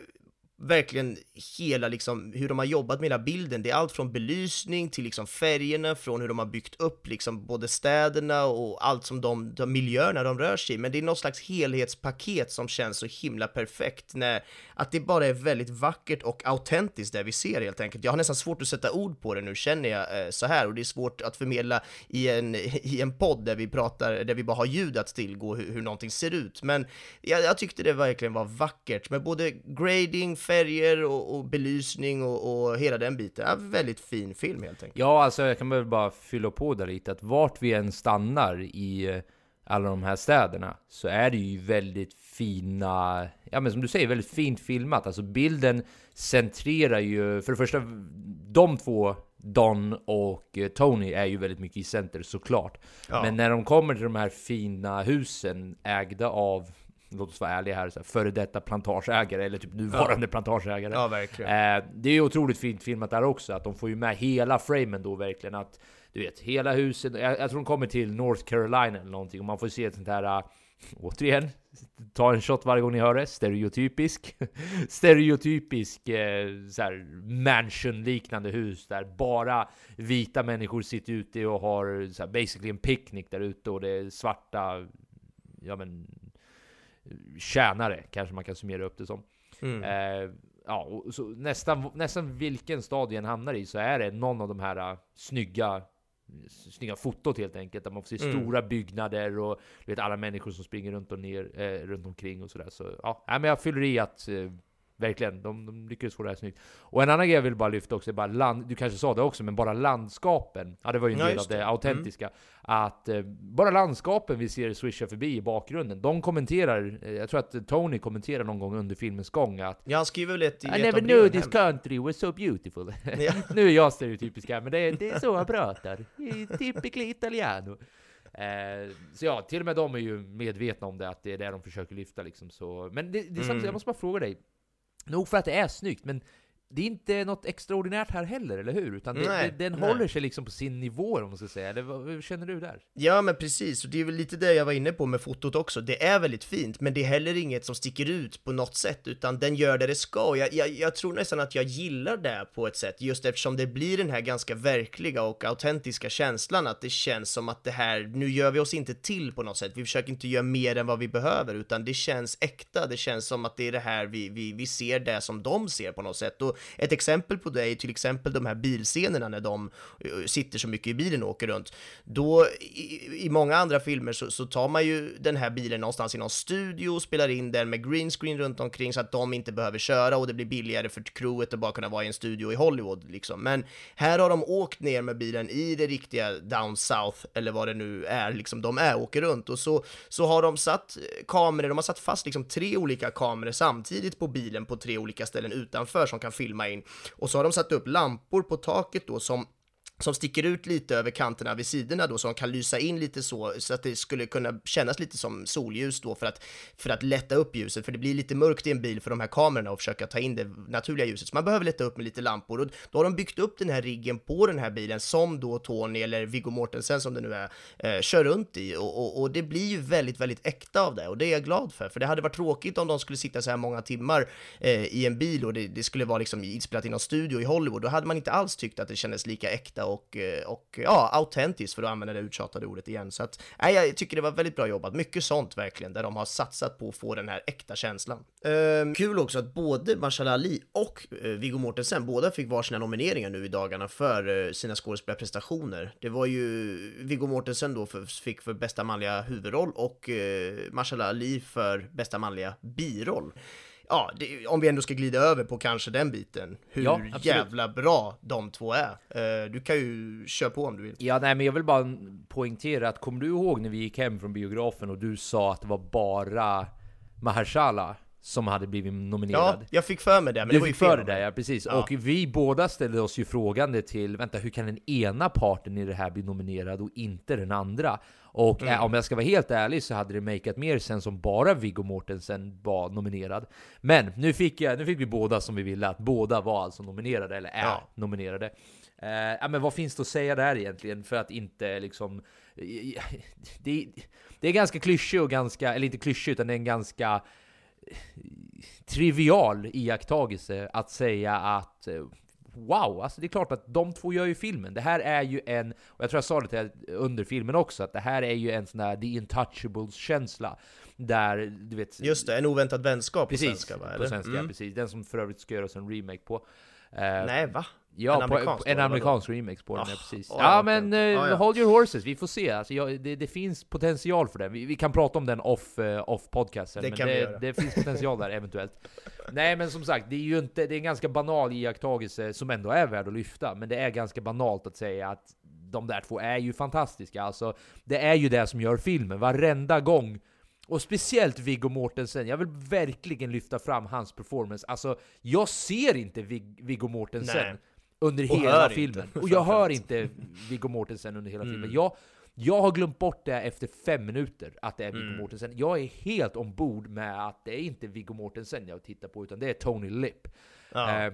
verkligen hela liksom hur de har jobbat med hela bilden. Det är allt från belysning till liksom färgerna, från hur de har byggt upp liksom både städerna och allt som de, de miljöerna de rör sig i. Men det är något slags helhetspaket som känns så himla perfekt när att det bara är väldigt vackert och autentiskt det vi ser helt enkelt. Jag har nästan svårt att sätta ord på det nu känner jag eh, så här och det är svårt att förmedla i en, *laughs* i en podd där vi pratar, där vi bara har ljud att tillgå hur, hur någonting ser ut. Men jag, jag tyckte det verkligen var vackert med både grading, färger och, och belysning och, och, hela den biten. Ja, väldigt fin film helt enkelt. Ja, alltså jag kan väl bara fylla på där lite att vart vi än stannar i eh, alla de här städerna så är det ju väldigt fina, ja men som du säger, väldigt fint filmat. Alltså bilden centrerar ju, för det första, de två, Don och eh, Tony, är ju väldigt mycket i center såklart. Ja. Men när de kommer till de här fina husen ägda av låt oss vara ärliga här, så här, före detta plantageägare eller typ nuvarande ja. plantageägare. Ja, verkligen. Eh, det är ju otroligt fint filmat där också, att de får ju med hela framen då verkligen. Att du vet, hela huset. Jag, jag tror de kommer till North Carolina eller någonting och man får se ett sånt här uh, Återigen, ta en shot varje gång ni hör det. Stereotypisk. *laughs* Stereotypisk eh, mansion-liknande hus där bara vita människor sitter ute och har så här, basically en picknick där ute och det är svarta, ja men tjänare kanske man kan summera upp det som. Mm. Eh, ja, och så nästan, nästan vilken stad än hamnar i så är det någon av de här uh, snygga snygga fotot helt enkelt, där man får se mm. stora byggnader och du vet, alla människor som springer runt, och ner, eh, runt omkring och sådär. Så ja, men jag fyller i att eh, Verkligen, de, de lyckades få det här snyggt. Och en annan grej jag vill bara lyfta också är bara land, du kanske sa det också, men bara landskapen. Ja, det var ju en ja, del av det, det autentiska. Mm. Att eh, bara landskapen vi ser swisha förbi i bakgrunden, de kommenterar, eh, jag tror att Tony kommenterar någon gång under filmens gång att Ja, han skriver väl ett I never knew this country was so beautiful. Ja. *laughs* nu är jag stereotypisk här, men det, det är så han pratar. Typically italiano. Eh, så ja, till och med de är ju medvetna om det, att det är det de försöker lyfta liksom. Så, men det, det är mm. jag måste bara fråga dig. Nog för att det är snyggt, men det är inte något extraordinärt här heller, eller hur? Utan det, nej, det, den nej. håller sig liksom på sin nivå, om man ska säga. Eller hur känner du där? Ja, men precis. Och det är väl lite det jag var inne på med fotot också. Det är väldigt fint, men det är heller inget som sticker ut på något sätt, utan den gör det det ska. Jag, jag, jag tror nästan att jag gillar det på ett sätt, just eftersom det blir den här ganska verkliga och autentiska känslan, att det känns som att det här, nu gör vi oss inte till på något sätt. Vi försöker inte göra mer än vad vi behöver, utan det känns äkta. Det känns som att det är det här vi, vi, vi ser det som de ser på något sätt. Och ett exempel på det är till exempel de här bilscenerna när de eh, sitter så mycket i bilen och åker runt. Då, i, i många andra filmer så, så, tar man ju den här bilen någonstans i någon studio, och spelar in den med green screen runt omkring så att de inte behöver köra och det blir billigare för crewet att bara kunna vara i en studio i Hollywood liksom. Men här har de åkt ner med bilen i det riktiga down south, eller vad det nu är, liksom de är, åker runt och så, så har de satt kameror, de har satt fast liksom tre olika kameror samtidigt på bilen på tre olika ställen utanför som kan filma in. Och så har de satt upp lampor på taket då som som sticker ut lite över kanterna vid sidorna då, som kan lysa in lite så, så att det skulle kunna kännas lite som solljus då för att, för att lätta upp ljuset, för det blir lite mörkt i en bil för de här kamerorna och försöka ta in det naturliga ljuset, så man behöver lätta upp med lite lampor. Och då har de byggt upp den här riggen på den här bilen som då Tony eller Viggo Mortensen som det nu är, eh, kör runt i. Och, och, och, det blir ju väldigt, väldigt äkta av det. Och det är jag glad för, för det hade varit tråkigt om de skulle sitta så här många timmar eh, i en bil och det, det skulle vara liksom inspelat i någon studio i Hollywood, då hade man inte alls tyckt att det kändes lika äkta och, eh, och eh, ja, autentiskt för att använda det uttjatade ordet igen. Så att, nej, jag tycker det var väldigt bra jobbat. Mycket sånt verkligen, där de har satsat på att få den här äkta känslan. Ehm, kul också att både Marshall Ali och eh, Viggo Mortensen, båda fick varsina nomineringar nu i dagarna för eh, sina skådespelarprestationer. Det var ju Viggo Mortensen då för, fick för bästa manliga huvudroll och eh, Marshall Ali för bästa manliga biroll ja, det, om vi ändå ska glida över på kanske den biten, hur Ja, jävla bra de två är. Eh, du kan ju köra på om du vill. Ja, nej, men jag vill bara poängtera att kommer du ihåg när vi gick hem från biografen och du sa att det var bara Mahershala som hade blivit nominerad? Ja, jag fick för mig det, men du det var ju för det där, ja precis. Ja. Och vi båda ställde oss ju frågande till, vänta hur kan den ena parten i det här bli nominerad och inte den andra? Och Mm. eh, om jag ska vara helt ärlig så hade det makeat mer sens om bara Viggo Mortensen var nominerad. Men nu fick, jag, nu fick vi båda som vi ville, att båda var alltså nominerade, eller är Ja. nominerade. Eh, ja, men vad finns det att säga där egentligen? För att inte liksom... Det, det är ganska klyschigt och ganska, eller inte klyschigt utan det är en ganska trivial iakttagelse att säga att eh, Wow, alltså det är klart att de två gör ju filmen. Det här är ju en, och jag tror jag sa det er under filmen också, att det här är ju en sån där The Intouchables-känsla. Där, du vet... Just det, en oväntad vänskap precis, på svenska va? på eller? svenska, Mm. precis. Den som för övrigt ska göras en remake på. Eh, Nej, va? Ja, En amerikansk på, en amerikansk remake på den, Ah, ja, precis. ja, Ja, okej. men eh, Ja, ja. hold your horses, vi får se. Alltså, jag, det, det finns potential för den. Vi, vi kan prata om den off, eh, off podcasten, Det men kan vi det, göra. det finns potential där eventuellt. *laughs* Nej, men som sagt, det är ju inte, det är en ganska banal iakttagelse som ändå är värd att lyfta, men det är ganska banalt att säga att de där två är ju fantastiska. Alltså, det är ju det som gör filmen. Varenda gång och speciellt Viggo Mortensen, jag vill verkligen lyfta fram hans performance. Alltså, jag ser inte Vig Viggo Mortensen Nej. Under Och hela hör inte, filmen. Och jag hör inte Viggo Mortensen under hela Mm. filmen. Jag, jag har glömt bort det efter fem minuter, att det är Viggo Mm. Mortensen. Jag är helt ombord med att det är inte Viggo Mortensen jag tittar på, utan det är Tony Lip. Ja. Eh,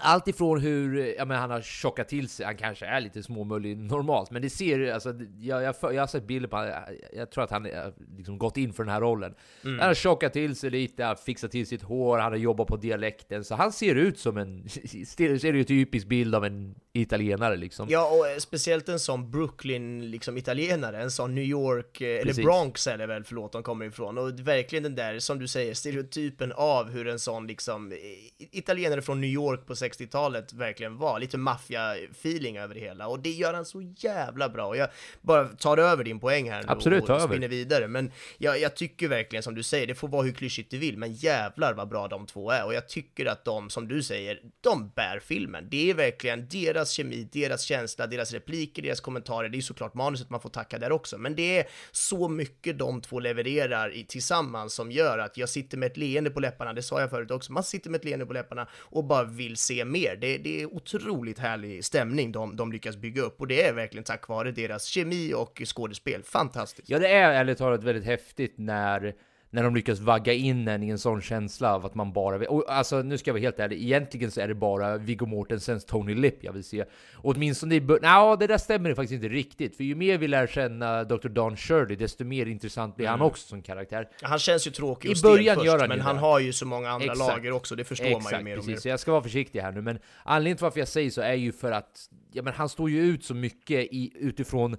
allt ifrån hur ja, men han har tjockat till sig, han kanske är lite småmullig normalt, men det ser alltså, jag, jag, jag har sett bilder på honom, jag tror att han har liksom gått in för den här rollen. Mm. Han har tjockat till sig lite, fixat till sitt hår, han har jobbat på dialekten, så han ser ut som en *laughs* stereotypisk bild av en italienare liksom. Ja, och eh, speciellt en sån Brooklyn, liksom italienare, en sån New York, eh, eller Precis. Bronx är det väl, förlåt, de kommer ifrån. Och verkligen den där, som du säger, stereotypen av hur en sån liksom italienare från New York på 60-talet verkligen var. Lite maffia-feeling över det hela. Och det gör han så jävla bra. Och jag bara tar över din poäng här nu Absolut, och, och över. spinner vidare. Men jag, jag tycker verkligen, som du säger, det får vara hur klyschigt du vill, men jävlar vad bra de två är. Och jag tycker att de, som du säger, de bär filmen. Det är verkligen deras kemi, deras känsla, deras repliker, deras kommentarer. Det är såklart manuset man får tacka där också, men det är så mycket de två levererar i, tillsammans som gör att jag sitter med ett leende på läpparna, det sa jag förut också, man sitter med ett leende på läpparna och bara vill se mer. Det, det är otroligt härlig stämning de, de lyckas bygga upp och det är verkligen tack vare deras kemi och skådespel. Fantastiskt. Ja, det är ärligt talat väldigt häftigt när, när de lyckas vagga in en i en sån känsla av att man bara vill... Och alltså, nu ska jag vara helt ärlig, egentligen så är det bara Viggo Mortensens Tony Lip jag vill se. Och åtminstone i början... Nja, det där stämmer faktiskt inte riktigt, för ju mer vi lär känna Dr. Don Shirley, desto mer intressant blir han också som karaktär. Han känns ju tråkig och I början först, gör han men han har ju så många andra Exakt. lager också, det förstår man ju Exakt, mer och precis. Så mer. jag ska vara försiktig här nu, men anledningen till varför jag säger så är ju för att ja, men han står ju ut så mycket i, utifrån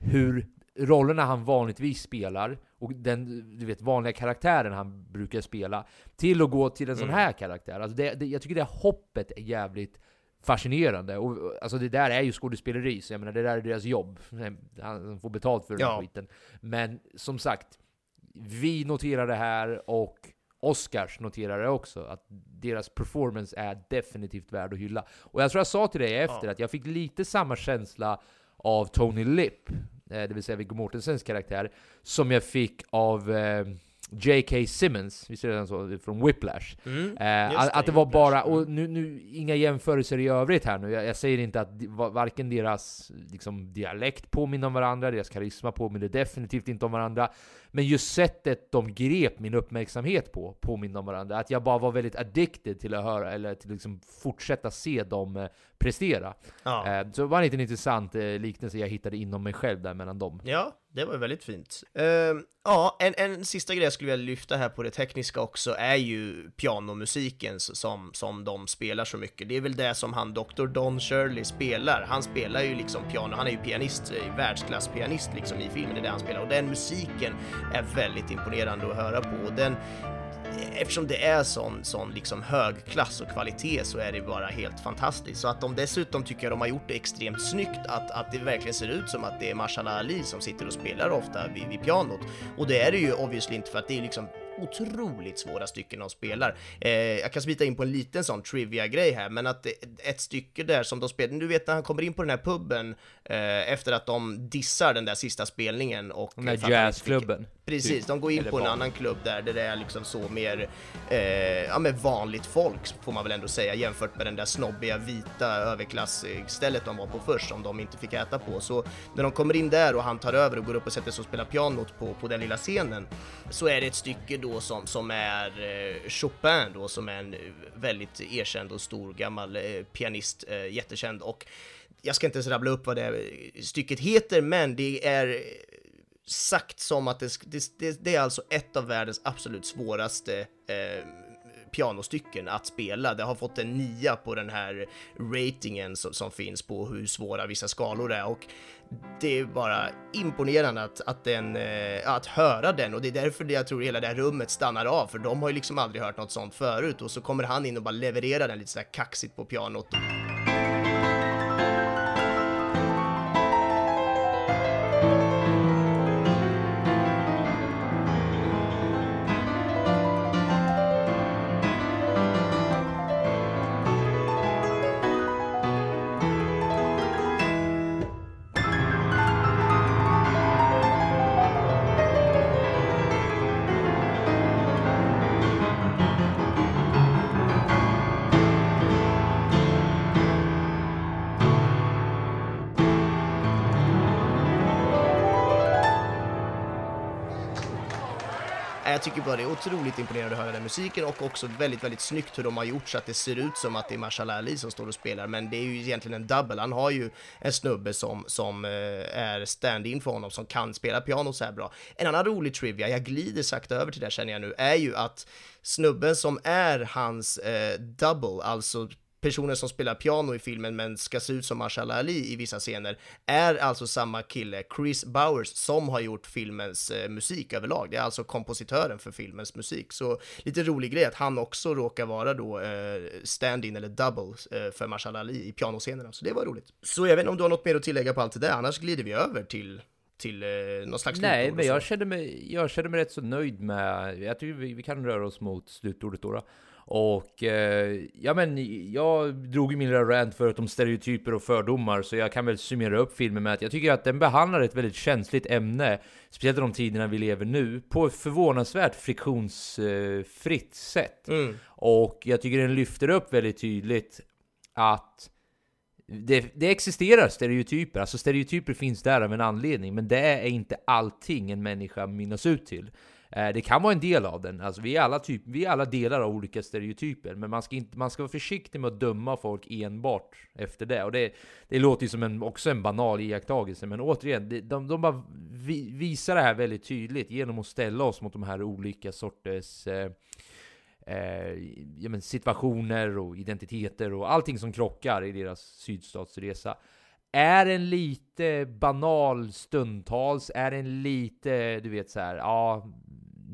hur rollerna han vanligtvis spelar och den du vet, vanliga karaktären han brukar spela till att gå till en sån Mm. här karaktär. Alltså det, det, jag tycker det hoppet är jävligt fascinerande. Och, alltså det där är ju skådespeleri, så jag menar det där är deras jobb. *laughs* Han får betalt för den Ja. skiten. Men som sagt, vi noterar det här och Oscars noterar det också, att deras performance är definitivt värd att hylla. Och jag tror jag sa till dig efter Ja. att jag fick lite samma känsla av Tony Lip, eh, det vill säga Viggo Mortensens karaktär, som jag fick av eh, J.K. Simmons, visst är det så? Från Whiplash. Mm. Eh, att, att det var Whiplash. bara, och nu, nu inga jämförelser i övrigt här nu, jag, jag säger inte att varken deras liksom, dialekt påminner om varandra, deras karisma påminner definitivt inte om varandra, men just sättet de grep min uppmärksamhet på påminner om varandra. Att jag bara var väldigt addicted till att höra, eller till liksom fortsätta se dem eh, prestera. Ja. Eh, så det var en liten intressant eh, liknelse jag hittade inom mig själv där mellan dem. Ja, det var väldigt fint. Uh, ja, en, en sista grej jag skulle vilja lyfta här på det tekniska också är ju pianomusiken som, som de spelar så mycket. Det är väl det som han Dr. Don Shirley spelar. Han spelar ju liksom piano, han är ju pianist, eh, världsklasspianist liksom i filmen, det är det han spelar. Och den musiken är väldigt imponerande att höra på. Och den, eftersom det är sån, sån liksom högklass och kvalitet så är det bara helt fantastiskt. Så att de dessutom tycker jag de har gjort det extremt snyggt, att, att det verkligen ser ut som att det är Marshallah Ali som sitter och spelar ofta vid, vid pianot. Och det är det ju obviously inte för att det är liksom otroligt svåra stycken de spelar. Eh, jag kan smita in på en liten sån trivia-grej här, men att ett stycke där som de spelar, du vet när han kommer in på den här puben eh, efter att de dissar den där sista spelningen och... Den där jazzklubben. Precis, typ. de går in på en annan klubb där, där det är liksom så mer, eh, ja men vanligt folk får man väl ändå säga jämfört med den där snobbiga vita överklassstället de var på först som de inte fick äta på. Så när de kommer in där och han tar över och går upp och sätter sig och spelar pianot på, på den lilla scenen så är det ett stycke då som, som är eh, Chopin då som är en eh, väldigt erkänd och stor gammal eh, pianist, jättekänd. Och jag ska inte ens rabbla upp vad det stycket heter, men det är sagt som att det, det, det är alltså ett av världens absolut svåraste eh, pianostycken att spela. Det har fått en nia på den här ratingen som, som, finns på hur svåra vissa skalor är och det är bara imponerande att, att, den, eh, att höra den och det är därför jag tror hela det här rummet stannar av för de har ju liksom aldrig hört något sånt förut och så kommer han in och bara levererar den lite sådär kaxigt på pianot. Bara det är otroligt imponerande att höra den musiken och också väldigt, väldigt snyggt hur de har gjort så att det ser ut som att det är Marshall Ali som står och spelar, men det är ju egentligen en double. Han har ju en snubbe som, som eh, är stand-in för honom, som kan spela piano så här bra. En annan rolig trivia, jag glider sakta över till det känner jag nu, är ju att snubben som är hans eh, double, alltså personen som spelar piano i filmen men ska se ut som Marshallah Ali i vissa scener är alltså samma kille, Chris Bowers, som har gjort filmens eh, musik överlag. Det är alltså kompositören för filmens musik. Så lite rolig grej att han också råkar vara då eh, stand-in eller double eh, för Marshallah Ali i pianoscenerna. Så det var roligt. Så jag vet inte om du har något mer att tillägga på allt det där, annars glider vi över till till eh, någon slags Nej, men jag känner, mig, jag känner mig rätt så nöjd med, jag tycker vi, vi kan röra oss mot slutordet då. då. Och eh, ja, men jag drog ju min lilla rant förut om stereotyper och fördomar, så jag kan väl summera upp filmen med att jag tycker att den behandlar ett väldigt känsligt ämne, speciellt i de tiderna vi lever nu, på ett förvånansvärt friktionsfritt sätt. Mm. Och jag tycker den lyfter upp väldigt tydligt att det, det, existerar stereotyper, alltså stereotyper finns där av en anledning, men det är inte allting en människa minnas ut till. Eh, det kan vara en del av den, alltså vi är alla, typ, vi är alla delar av olika stereotyper, men man ska, inte, man ska vara försiktig med att döma folk enbart efter det. Och det, det låter ju som en, också en banal iakttagelse, men återigen, de, de, de bara vi, visar det här väldigt tydligt genom att ställa oss mot de här olika sorters eh, eh, ja, men situationer och identiteter och allting som krockar i deras sydstatsresa. Är en lite banal stundtals, är en lite, du vet så här, ja,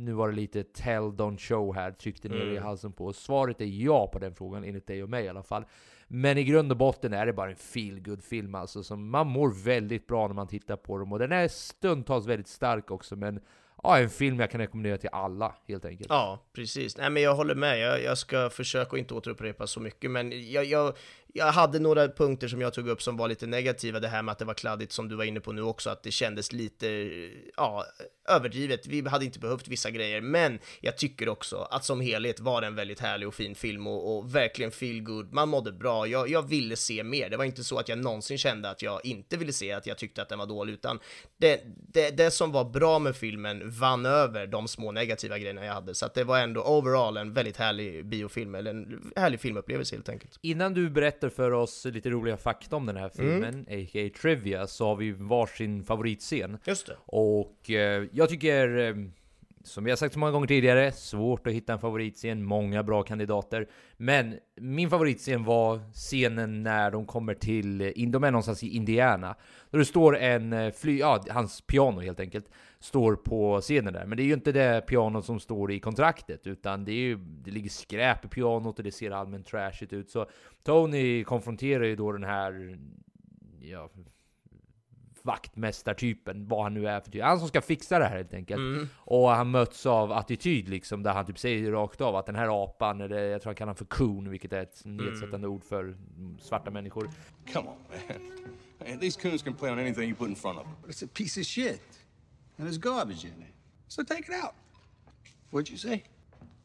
nu var det lite tell don't show här, tryckte ner mm. i halsen på. Svaret är ja på den frågan, enligt dig och mig i alla fall. Men i grund och botten är det bara en feel film alltså, som man mår väldigt bra när man tittar på dem. Och den är stundtals väldigt stark också, men ja, en film jag kan rekommendera till alla, helt enkelt. Ja, precis. Nej, men jag håller med. Jag, jag ska försöka inte återupprepa så mycket, men jag, jag, jag hade några punkter som jag tog upp som var lite negativa, det här med att det var kladdigt som du var inne på nu också, att det kändes lite, ja, överdrivet. Vi hade inte behövt vissa grejer, men jag tycker också att som helhet var det en väldigt härlig och fin film och, och verkligen feel good. Man mådde bra. Jag, jag ville se mer. Det var inte så att jag någonsin kände att jag inte ville se, att jag tyckte att den var dålig, utan det, det, det som var bra med filmen vann över de små negativa grejerna jag hade, så att det var ändå overall en väldigt härlig biofilm, eller en härlig filmupplevelse helt enkelt. Innan du berättar berättar för oss lite roliga fakta om den här filmen, a.k.a. Trivia, så har vi varsin favoritscen. Just det. Och eh, jag tycker, eh, som jag sagt så många gånger tidigare, svårt att hitta en favoritscen, många bra kandidater. Men min favoritscen var scenen när de kommer till, eh, de är någonstans i Indiana. Där det står en eh, fly, ja, hans piano helt enkelt, står på scenen där. Men det är ju inte det pianot som står i kontraktet, utan det är ju, det ligger skräp i pianot och det ser allmänt trashigt ut. Så Tony konfronterar ju då den här, ja, vaktmästartypen, vad han nu är för typ. Han som ska fixa det här helt enkelt. Mm. Och han möts av attityd liksom, där han typ säger rakt av att den här apan, eller jag tror han kallar honom för coon, vilket är ett nedsättande ord för mm, svarta människor. Come on, man. Man, These coons can play on anything you put in front of them. It's a piece of shit. And there's garbage in it. So take it out. What'd you say?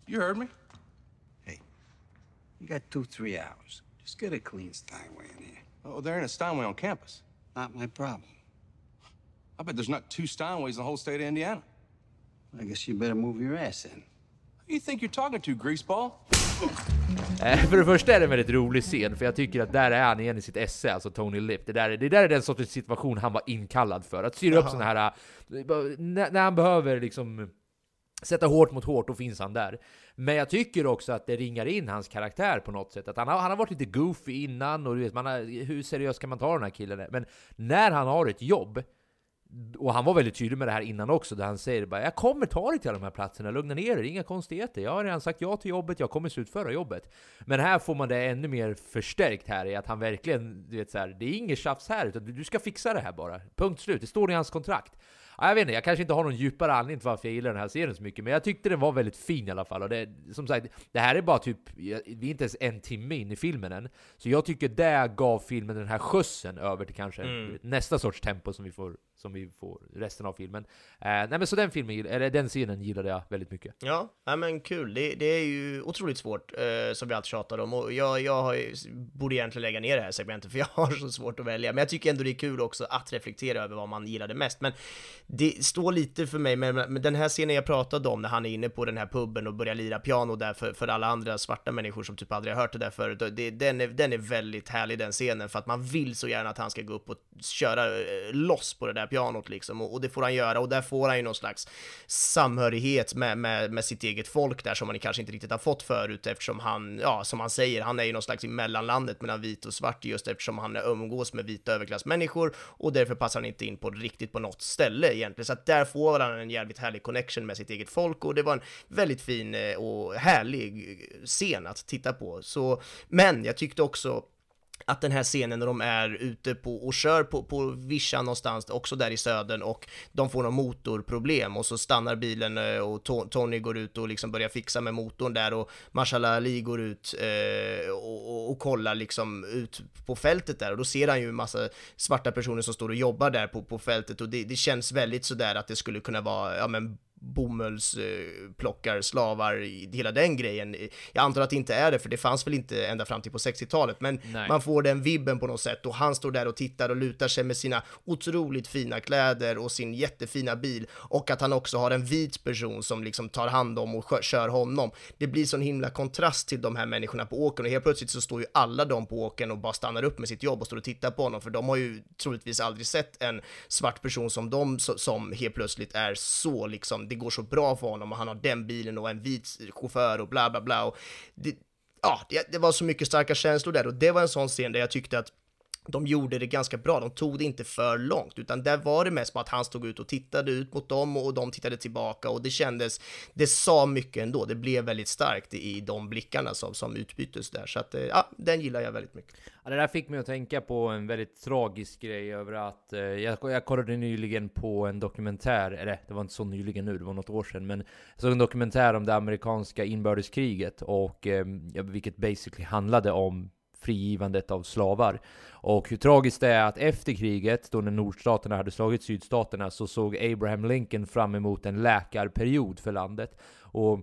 You heard me. Hey, you got two, three hours. Just get a clean Steinway in here. Oh, there ain't a Steinway on campus. Not my problem. I bet there's not two Steinways in the whole state of Indiana. I guess you better move your ass in. Who you think you're talking to, greaseball? *laughs* Eh, För det första är det en väldigt rolig scen, för jag tycker att där är han igen i sitt esse, alltså Tony Lip. Det där, är- det där är den sortens situation han var inkallad för. Att styra upp såna här... eh, När, när han behöver liksom sätta hårt mot hårt, då finns han där. Men jag tycker också att det ringar in hans karaktär på något sätt. Att han har, han har varit lite goofy innan, och du vet, man har, hur seriöst kan man ta den här killen? Men när han har ett jobb, och han var väldigt tydlig med det här innan också, där han säger bara Jag kommer ta dig till alla de här platserna, lugna ner dig, inga konstigheter. Jag har redan sagt ja till jobbet, jag kommer slutföra jobbet. Men här får man det ännu mer förstärkt här i att han verkligen, du vet så här, det är inget tjafs här, utan du ska fixa det här bara. Punkt slut, det står i hans kontrakt. Ja, jag vet inte, jag kanske inte har någon djupare anledning till varför jag gillar den här serien så mycket, men jag tyckte den var väldigt fin i alla fall. Och det, som sagt, det här är bara typ, vi är inte ens en timme in i filmen än. Så jag tycker det gav filmen den här skjutsen över till kanske nästa sorts tempo som vi får, som vi får resten av filmen. Eh, nej men så den filmen, eller den scenen gillade jag väldigt mycket. Ja, nej men kul. Det, det är ju otroligt svårt, eh, som vi alltid tjatar om. Och jag, jag har ju, borde egentligen lägga ner det här segmentet, för jag har så svårt att välja. Men jag tycker ändå det är kul också att reflektera över vad man gillade mest. Men det står lite för mig, men, men den här scenen jag pratade om, när han är inne på den här puben och börjar lira piano där för, för alla andra svarta människor som typ aldrig har hört det där förut. Det, den, är, den är väldigt härlig den scenen, för att man vill så gärna att han ska gå upp och köra eh, loss på det där pianot liksom. Och, och det får han göra, och där får han ju någon slags samhörighet med, med, med sitt eget folk där som man kanske inte riktigt har fått förut eftersom han, ja, som han säger, han är ju någon slags i mellanlandet mellan vit och svart just eftersom han umgås med vita överklassmänniskor och därför passar han inte in på riktigt på något ställe egentligen. Så att där får han en jävligt härlig connection med sitt eget folk och det var en väldigt fin eh, och härlig eh, scen att titta på. Så, men jag tyckte också att den här scenen när de är ute på och kör på, på vischan någonstans, också där i södern, och de får något motorproblem och så stannar bilen eh, och To- Tony går ut och liksom börjar fixa med motorn där och Marshall Ali går ut eh, och, och, och kollar liksom ut på fältet där och då ser han ju en massa svarta personer som står och jobbar där på, på fältet och det, det känns väldigt sådär att det skulle kunna vara, ja men bomullsplockar, slavar, hela den grejen. Jag antar att det inte är det, för det fanns väl inte ända fram till på 60-talet, men Nej. man får den vibben på något sätt och han står där och tittar och lutar sig med sina otroligt fina kläder och sin jättefina bil och att han också har en vit person som liksom tar hand om och kör honom. Det blir sån himla kontrast till de här människorna på åkern och helt plötsligt så står ju alla de på åkern och bara stannar upp med sitt jobb och står och tittar på honom för de har ju troligtvis aldrig sett en svart person som de so- som helt plötsligt är så liksom, det går så bra för honom och han har den bilen och en vit chaufför och bla bla bla. Och det, ja, det, det var så mycket starka känslor där och det var en sån scen där jag tyckte att de gjorde det ganska bra, de tog det inte för långt, utan där var det mest på att han stod ut och tittade ut mot dem och de tittade tillbaka och det kändes, det sa mycket ändå, det blev väldigt starkt i de blickarna som, som utbyttes där, så att eh, ja, den gillar jag väldigt mycket. Ja, det där fick mig att tänka på en väldigt tragisk grej över att eh, jag, jag kollade nyligen på en dokumentär, eller det var inte så nyligen nu, det var något år sedan, men jag såg en dokumentär om det amerikanska inbördeskriget och eh, vilket basically handlade om frigivandet av slavar. Och hur tragiskt det är att efter kriget, då när nordstaterna hade slagit sydstaterna, så såg Abraham Lincoln fram emot en läkarperiod för landet. Och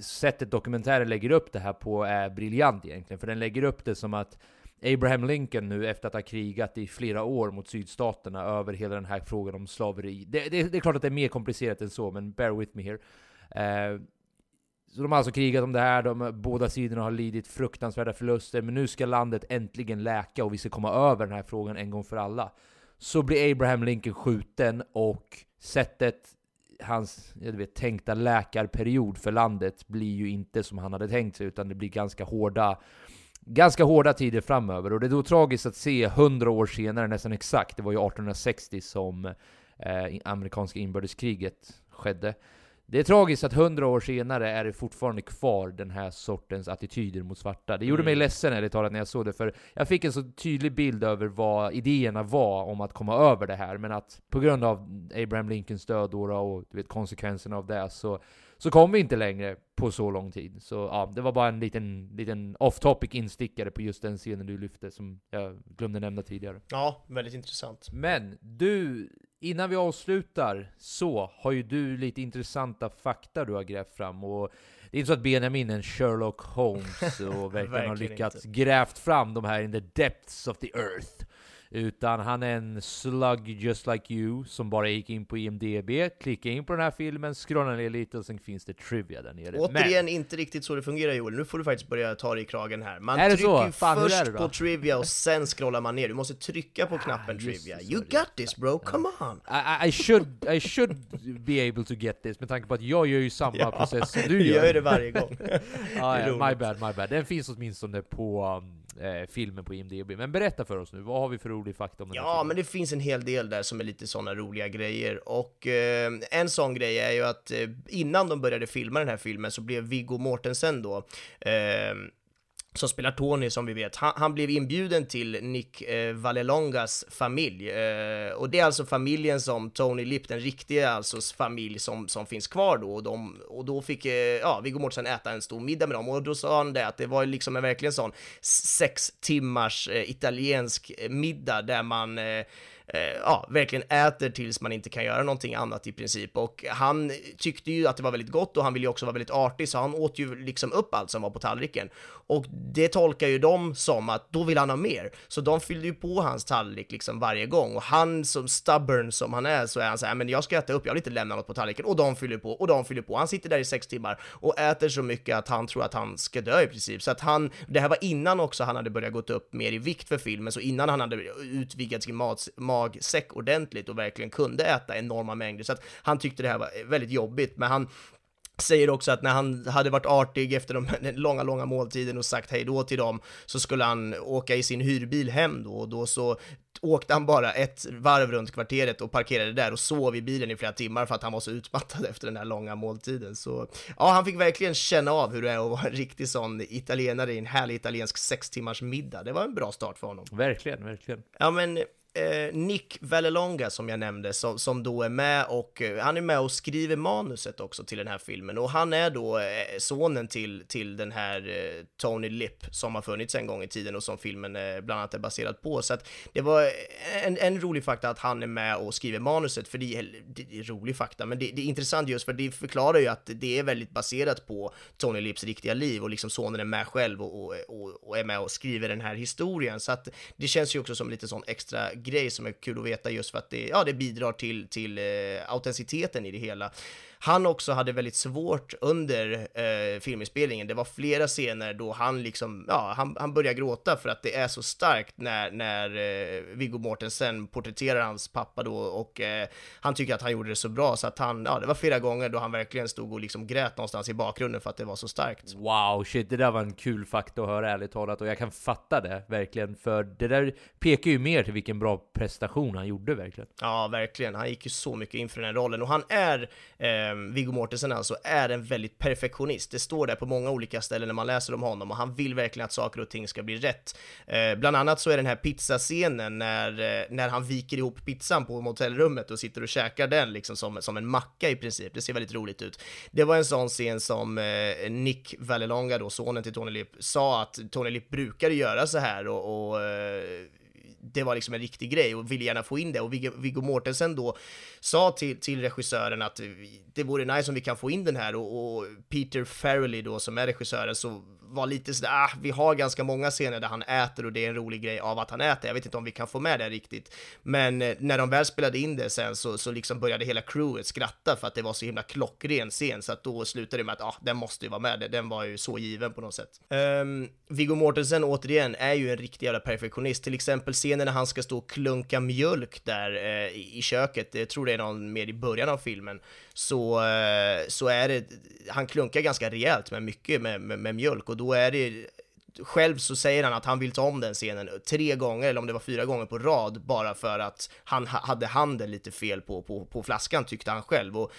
sättet dokumentären lägger upp det här på är briljant egentligen, för den lägger upp det som att Abraham Lincoln nu efter att ha krigat i flera år mot sydstaterna över hela den här frågan om slaveri. Det, det, det är klart att det är mer komplicerat än så, men bear with me here. Eh, så de har alltså krigat om det här, de, båda sidorna har lidit fruktansvärda förluster, men nu ska landet äntligen läka och vi ska komma över den här frågan en gång för alla. Så blir Abraham Lincoln skjuten och sättet hans jag vet, tänkta läkarperiod för landet blir ju inte som han hade tänkt sig, utan det blir ganska hårda ganska hårda tider framöver. Och det är då tragiskt att se 100 år senare, nästan exakt, det var ju 1860 som eh, amerikanska inbördeskriget skedde. Det är tragiskt att hundra år senare är det fortfarande kvar den här sortens attityder mot svarta. Det gjorde mig Mm. ledsen ärligt talat när jag såg det, för jag fick en så tydlig bild över vad idéerna var om att komma över det här, men att på grund av Abraham Lincolns död och du vet, konsekvenserna av det, så, så kom vi inte längre på så lång tid. Så ja, det var bara en liten, liten off-topic instickare på just den scenen du lyfte, som jag glömde nämna tidigare. Ja, väldigt intressant. Men du, innan vi avslutar så har ju du lite intressanta fakta du har grävt fram och det är inte så att Benjamin är en Sherlock Holmes *laughs* och verkligen har lyckats inte. grävt fram de här in the depths of the earth. Utan han är en slug just like you som bara gick in på IMDB, klickade in på den här filmen, scrollade ner lite och sen finns det trivia där nere. Återigen, inte riktigt så det fungerar Joel. Nu får du faktiskt börja ta dig i kragen här. Man trycker så? Fan, först på trivia och sen scrollar man ner. Du måste trycka på knappen just trivia. You got this bro, come on! I, I, should, I should be able to get this med tanke på att jag gör ju samma Ja, process som du gör gör. ju det varje gång. *laughs* Det ja, my bad, my bad. Den finns åtminstone på um, eh, filmen på IMDB. Men berätta för oss nu, vad har vi för rolig fakta om den Ja, men det finns en hel del där som är lite sådana roliga grejer. Och eh, en sån grej är ju att eh, innan de började filma den här filmen så blev Viggo Mortensen då eh, som spelar Tony som vi vet, han, han blev inbjuden till Nick eh, Vallelongas familj. Eh, och det är alltså familjen som Tony Lipp, den riktiga alltså familj som, som finns kvar då. Och, de, och då fick eh, ja, Viggo Mortensen äta en stor middag med dem. Och då sa han det att det var liksom en verkligen sån sex timmars eh, italiensk eh, middag där man eh, Eh, ja, verkligen äter tills man inte kan göra någonting annat i princip. Och han tyckte ju att det var väldigt gott och han ville ju också vara väldigt artig, så han åt ju liksom upp allt som var på tallriken. Och det tolkar ju de som att då vill han ha mer. Så de fyllde ju på hans tallrik liksom varje gång. Och han som stubborn som han är så är han så här, men jag ska äta upp, jag vill inte lämna något på tallriken. Och de fyller på, och de fyller på. Han sitter där i sex timmar och äter så mycket att han tror att han ska dö i princip. Så att han, det här var innan också han hade börjat gått upp mer i vikt för filmen, så innan han hade utvidgat sin mat, magsäck ordentligt och verkligen kunde äta enorma mängder. Så att han tyckte det här var väldigt jobbigt, men han säger också att när han hade varit artig efter de, den *laughs* långa, långa måltiden och sagt hej då till dem så skulle han åka i sin hyrbil hem då och då så åkte han bara ett varv runt kvarteret och parkerade där och sov i bilen i flera timmar för att han var så utmattad *laughs* efter den här långa måltiden. Så ja, han fick verkligen känna av hur det är att vara en riktig sån italienare i en härlig italiensk sex timmars middag. Det var en bra start för honom. Verkligen, verkligen. Ja, men eh, Nick Vallelonga som jag nämnde, som, som då är med och eh, han är med och skriver manuset också till den här filmen och han är då eh, sonen till, till den här eh, Tony Lip som har funnits en gång i tiden och som filmen eh, bland annat är baserad på. Så att det var eh, en, en rolig fakta att han är med och skriver manuset, för det är, det är rolig fakta, men det, det är intressant just för det förklarar ju att det är väldigt baserat på Tony Lips riktiga liv och liksom sonen är med själv och, och, och, och är med och skriver den här historien. Så att det känns ju också som lite sån extra grej som är kul att veta just för att det, ja, det bidrar till, till eh, autenticiteten i det hela. Han också hade väldigt svårt under eh, filminspelningen. Det var flera scener då han liksom, ja, han, han började gråta för att det är så starkt när, när eh, Viggo Mortensen porträtterar hans pappa då och eh, han tycker att han gjorde det så bra så att han, ja, det var flera gånger då han verkligen stod och liksom grät någonstans i bakgrunden för att det var så starkt. Wow, shit, det där var en kul fakta att höra ärligt talat och jag kan fatta det verkligen för det där pekar ju mer till vilken bra prestation han gjorde verkligen. Ja, verkligen. Han gick ju så mycket inför den här rollen och han är, eh, Ehm, Viggo Mortensen alltså, är en väldigt perfektionist. Det står där på många olika ställen när man läser om honom och han vill verkligen att saker och ting ska bli rätt. Eh, bland annat så är den här pizzascenen när, eh, när han viker ihop pizzan på motellrummet och sitter och käkar den liksom som, som en macka i princip. Det ser väldigt roligt ut. Det var en sån scen som eh, Nick Vallelonga då, sonen till Tony Lip, sa att Tony Lip brukade göra så här och, och eh, det var liksom en riktig grej och ville gärna få in det. Och Viggo, Viggo Mortensen då sa till, till regissören att det vore nice om vi kan få in den här och, och Peter Farrelly då som är regissören så var lite sådär, ah, vi har ganska många scener där han äter och det är en rolig grej av att han äter. Jag vet inte om vi kan få med det riktigt. Men eh, när de väl spelade in det sen så, så liksom började hela crewet skratta för att det var så himla klockren scen så att då slutade det med att ah, den måste ju vara med. Den var ju så given på något sätt. Um, Viggo Mortensen återigen är ju en riktig jävla perfektionist. Till exempel scenen när han ska stå och klunka mjölk där eh, i köket. Jag tror det är någon mer i början av filmen. Så, eh, så är det, han klunkar ganska rejält med mycket med, med, med mjölk och då det själv så säger han att han vill ta om den scenen tre gånger, eller om det var fyra gånger på rad, bara för att han hade handen lite fel på, på, på flaskan, tyckte han själv. Och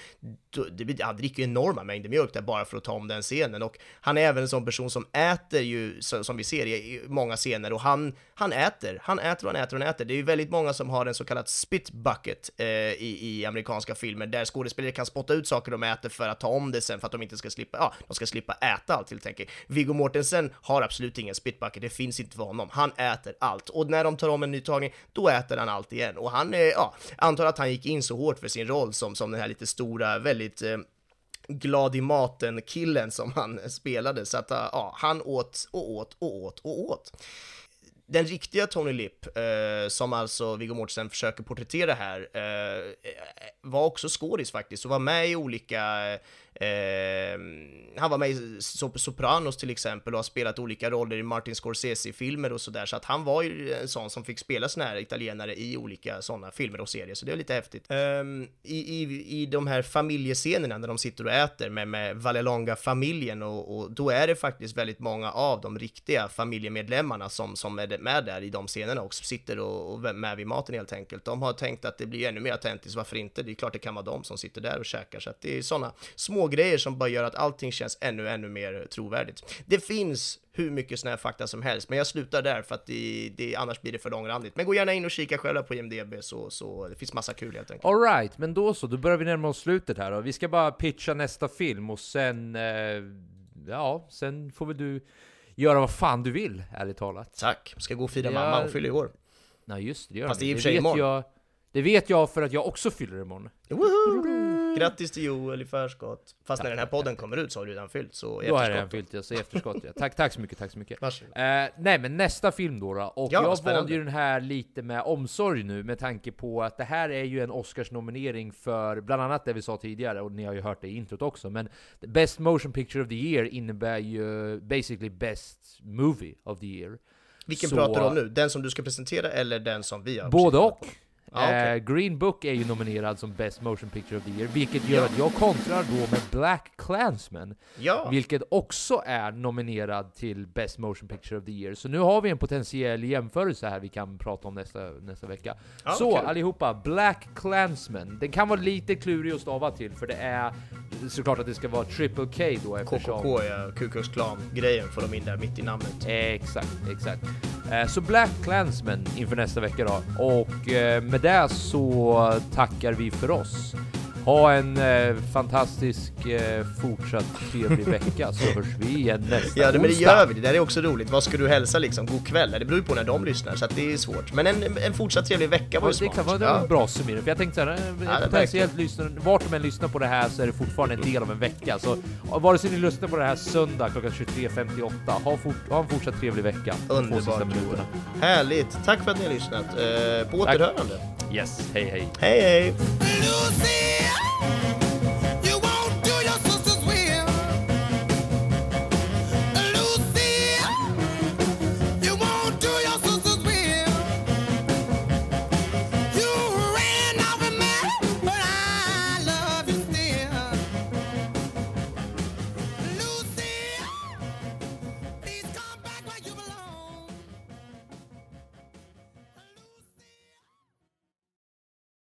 det, han dricker enorma mängder mjölk där bara för att ta om den scenen. Och han är även en sån person som äter ju, som vi ser i många scener, och han, han äter, han äter och han äter och han äter. Det är ju väldigt många som har en så kallad spit bucket eh, i, i amerikanska filmer, där skådespelare kan spotta ut saker de äter för att ta om det sen, för att de inte ska slippa, ja, de ska slippa äta allt helt enkelt. Viggo Mortensen har absolut ingen spitbucket, det finns inte för honom. Han äter allt, och när de tar om en ny tagning, då äter han allt igen. Och han, eh, ja, antar att han gick in så hårt för sin roll som, som den här lite stora, väldigt eh, glad i maten-killen som han *laughs* spelade, så att eh, ja, han åt och åt och åt och åt den riktiga Tony Lipp, eh, som alltså Viggo Mortensen försöker porträttera här, eh, var också skådis faktiskt och var med i olika eh, Eh, han var med i Sopranos till exempel och har spelat olika roller i Martin Scorsese-filmer och sådär, så att han var ju en sån som fick spela såna här italienare i olika sådana filmer och serier, så det är lite häftigt. Eh, i, i, I de här familjescenerna när de sitter och äter med, med Vallelonga-familjen och, och, då är det faktiskt väldigt många av de riktiga familjemedlemmarna som, som är med där i de scenerna och sitter och, och med vid maten helt enkelt. De har tänkt att det blir ännu mer autentiskt, varför inte? Det är klart det kan vara de som sitter där och käkar, så att det är sådana små grejer som bara gör att allting känns ännu, ännu mer trovärdigt. Det finns hur mycket sån här fakta som helst, men jag slutar där för att det, det, annars blir det för långrandigt. Men gå gärna in och kika själva på IMDB så, så det finns massa kul helt enkelt. Alright, men då så, då börjar vi närma oss slutet här och vi ska bara pitcha nästa film och sen, eh, ja, sen får väl du göra vad fan du vill, ärligt talat. Tack, ska gå och fira ja. mamma, hon fyller i år. Nej just det, det gör Fast det är i och för sig imorgon. Jag, det vet jag för att jag också fyller imorgon. Woho! Grattis till Joel i förskott. Fast tack, när den här podden tack. kommer ut så har du redan fyllt, så Då har jag redan fyllt, jag så efterskott ja. Tack, tack så mycket, tack så mycket. Eh, nej men nästa film då, då. och ja, jag spännande. valde ju den här lite med omsorg nu med tanke på att det här är ju en Oscars-nominering för bland annat det vi sa tidigare, och ni har ju hört det i introt också, men Best Motion Picture of the Year innebär ju basically Best Movie of the Year. Vilken så, pratar du om nu? Den som du ska presentera eller den som vi har Både och. Ah, okay. eh, Green Book är ju nominerad som Best Motion Picture of the Year, vilket gör ja. att jag kontrar då med Black Klansman, ja. vilket också är nominerad till Best Motion Picture of the Year. Så nu har vi en potentiell jämförelse här vi kan prata om nästa, nästa vecka. Ah, så allihopa, Black Klansman. Den kan vara lite klurig att stava till, för det är såklart att det ska vara Triple K då eftersom... KKK ja, Ku Klux Klan-grejen får de in där mitt i namnet. exakt, exakt. Eh, så Black Clansman inför nästa vecka då, och eh, med det så tackar vi för oss. Ha en eh, fantastisk eh, fortsatt trevlig vecka så hörs vi igen nästa Ja, men det gör vi. Det där är också roligt. Vad ska du hälsa liksom? God kväll? Det beror ju på när de lyssnar, så att det är svårt. Men en, en fortsatt trevlig vecka var ju smart. Kan, det var en bra summering, för jag tänkte såhär, eh, ja, potentiellt lyssnar, vart de än lyssnar på det här så är det fortfarande en del av en vecka. Så vare sig ni lyssnar på det här söndag klockan 23.58, ha, fort, ha en fortsatt trevlig vecka. Underbart. Härligt. Tack för att ni har lyssnat. Uh, på återhörande. Yes, hej hej. Hej hej. Thank you.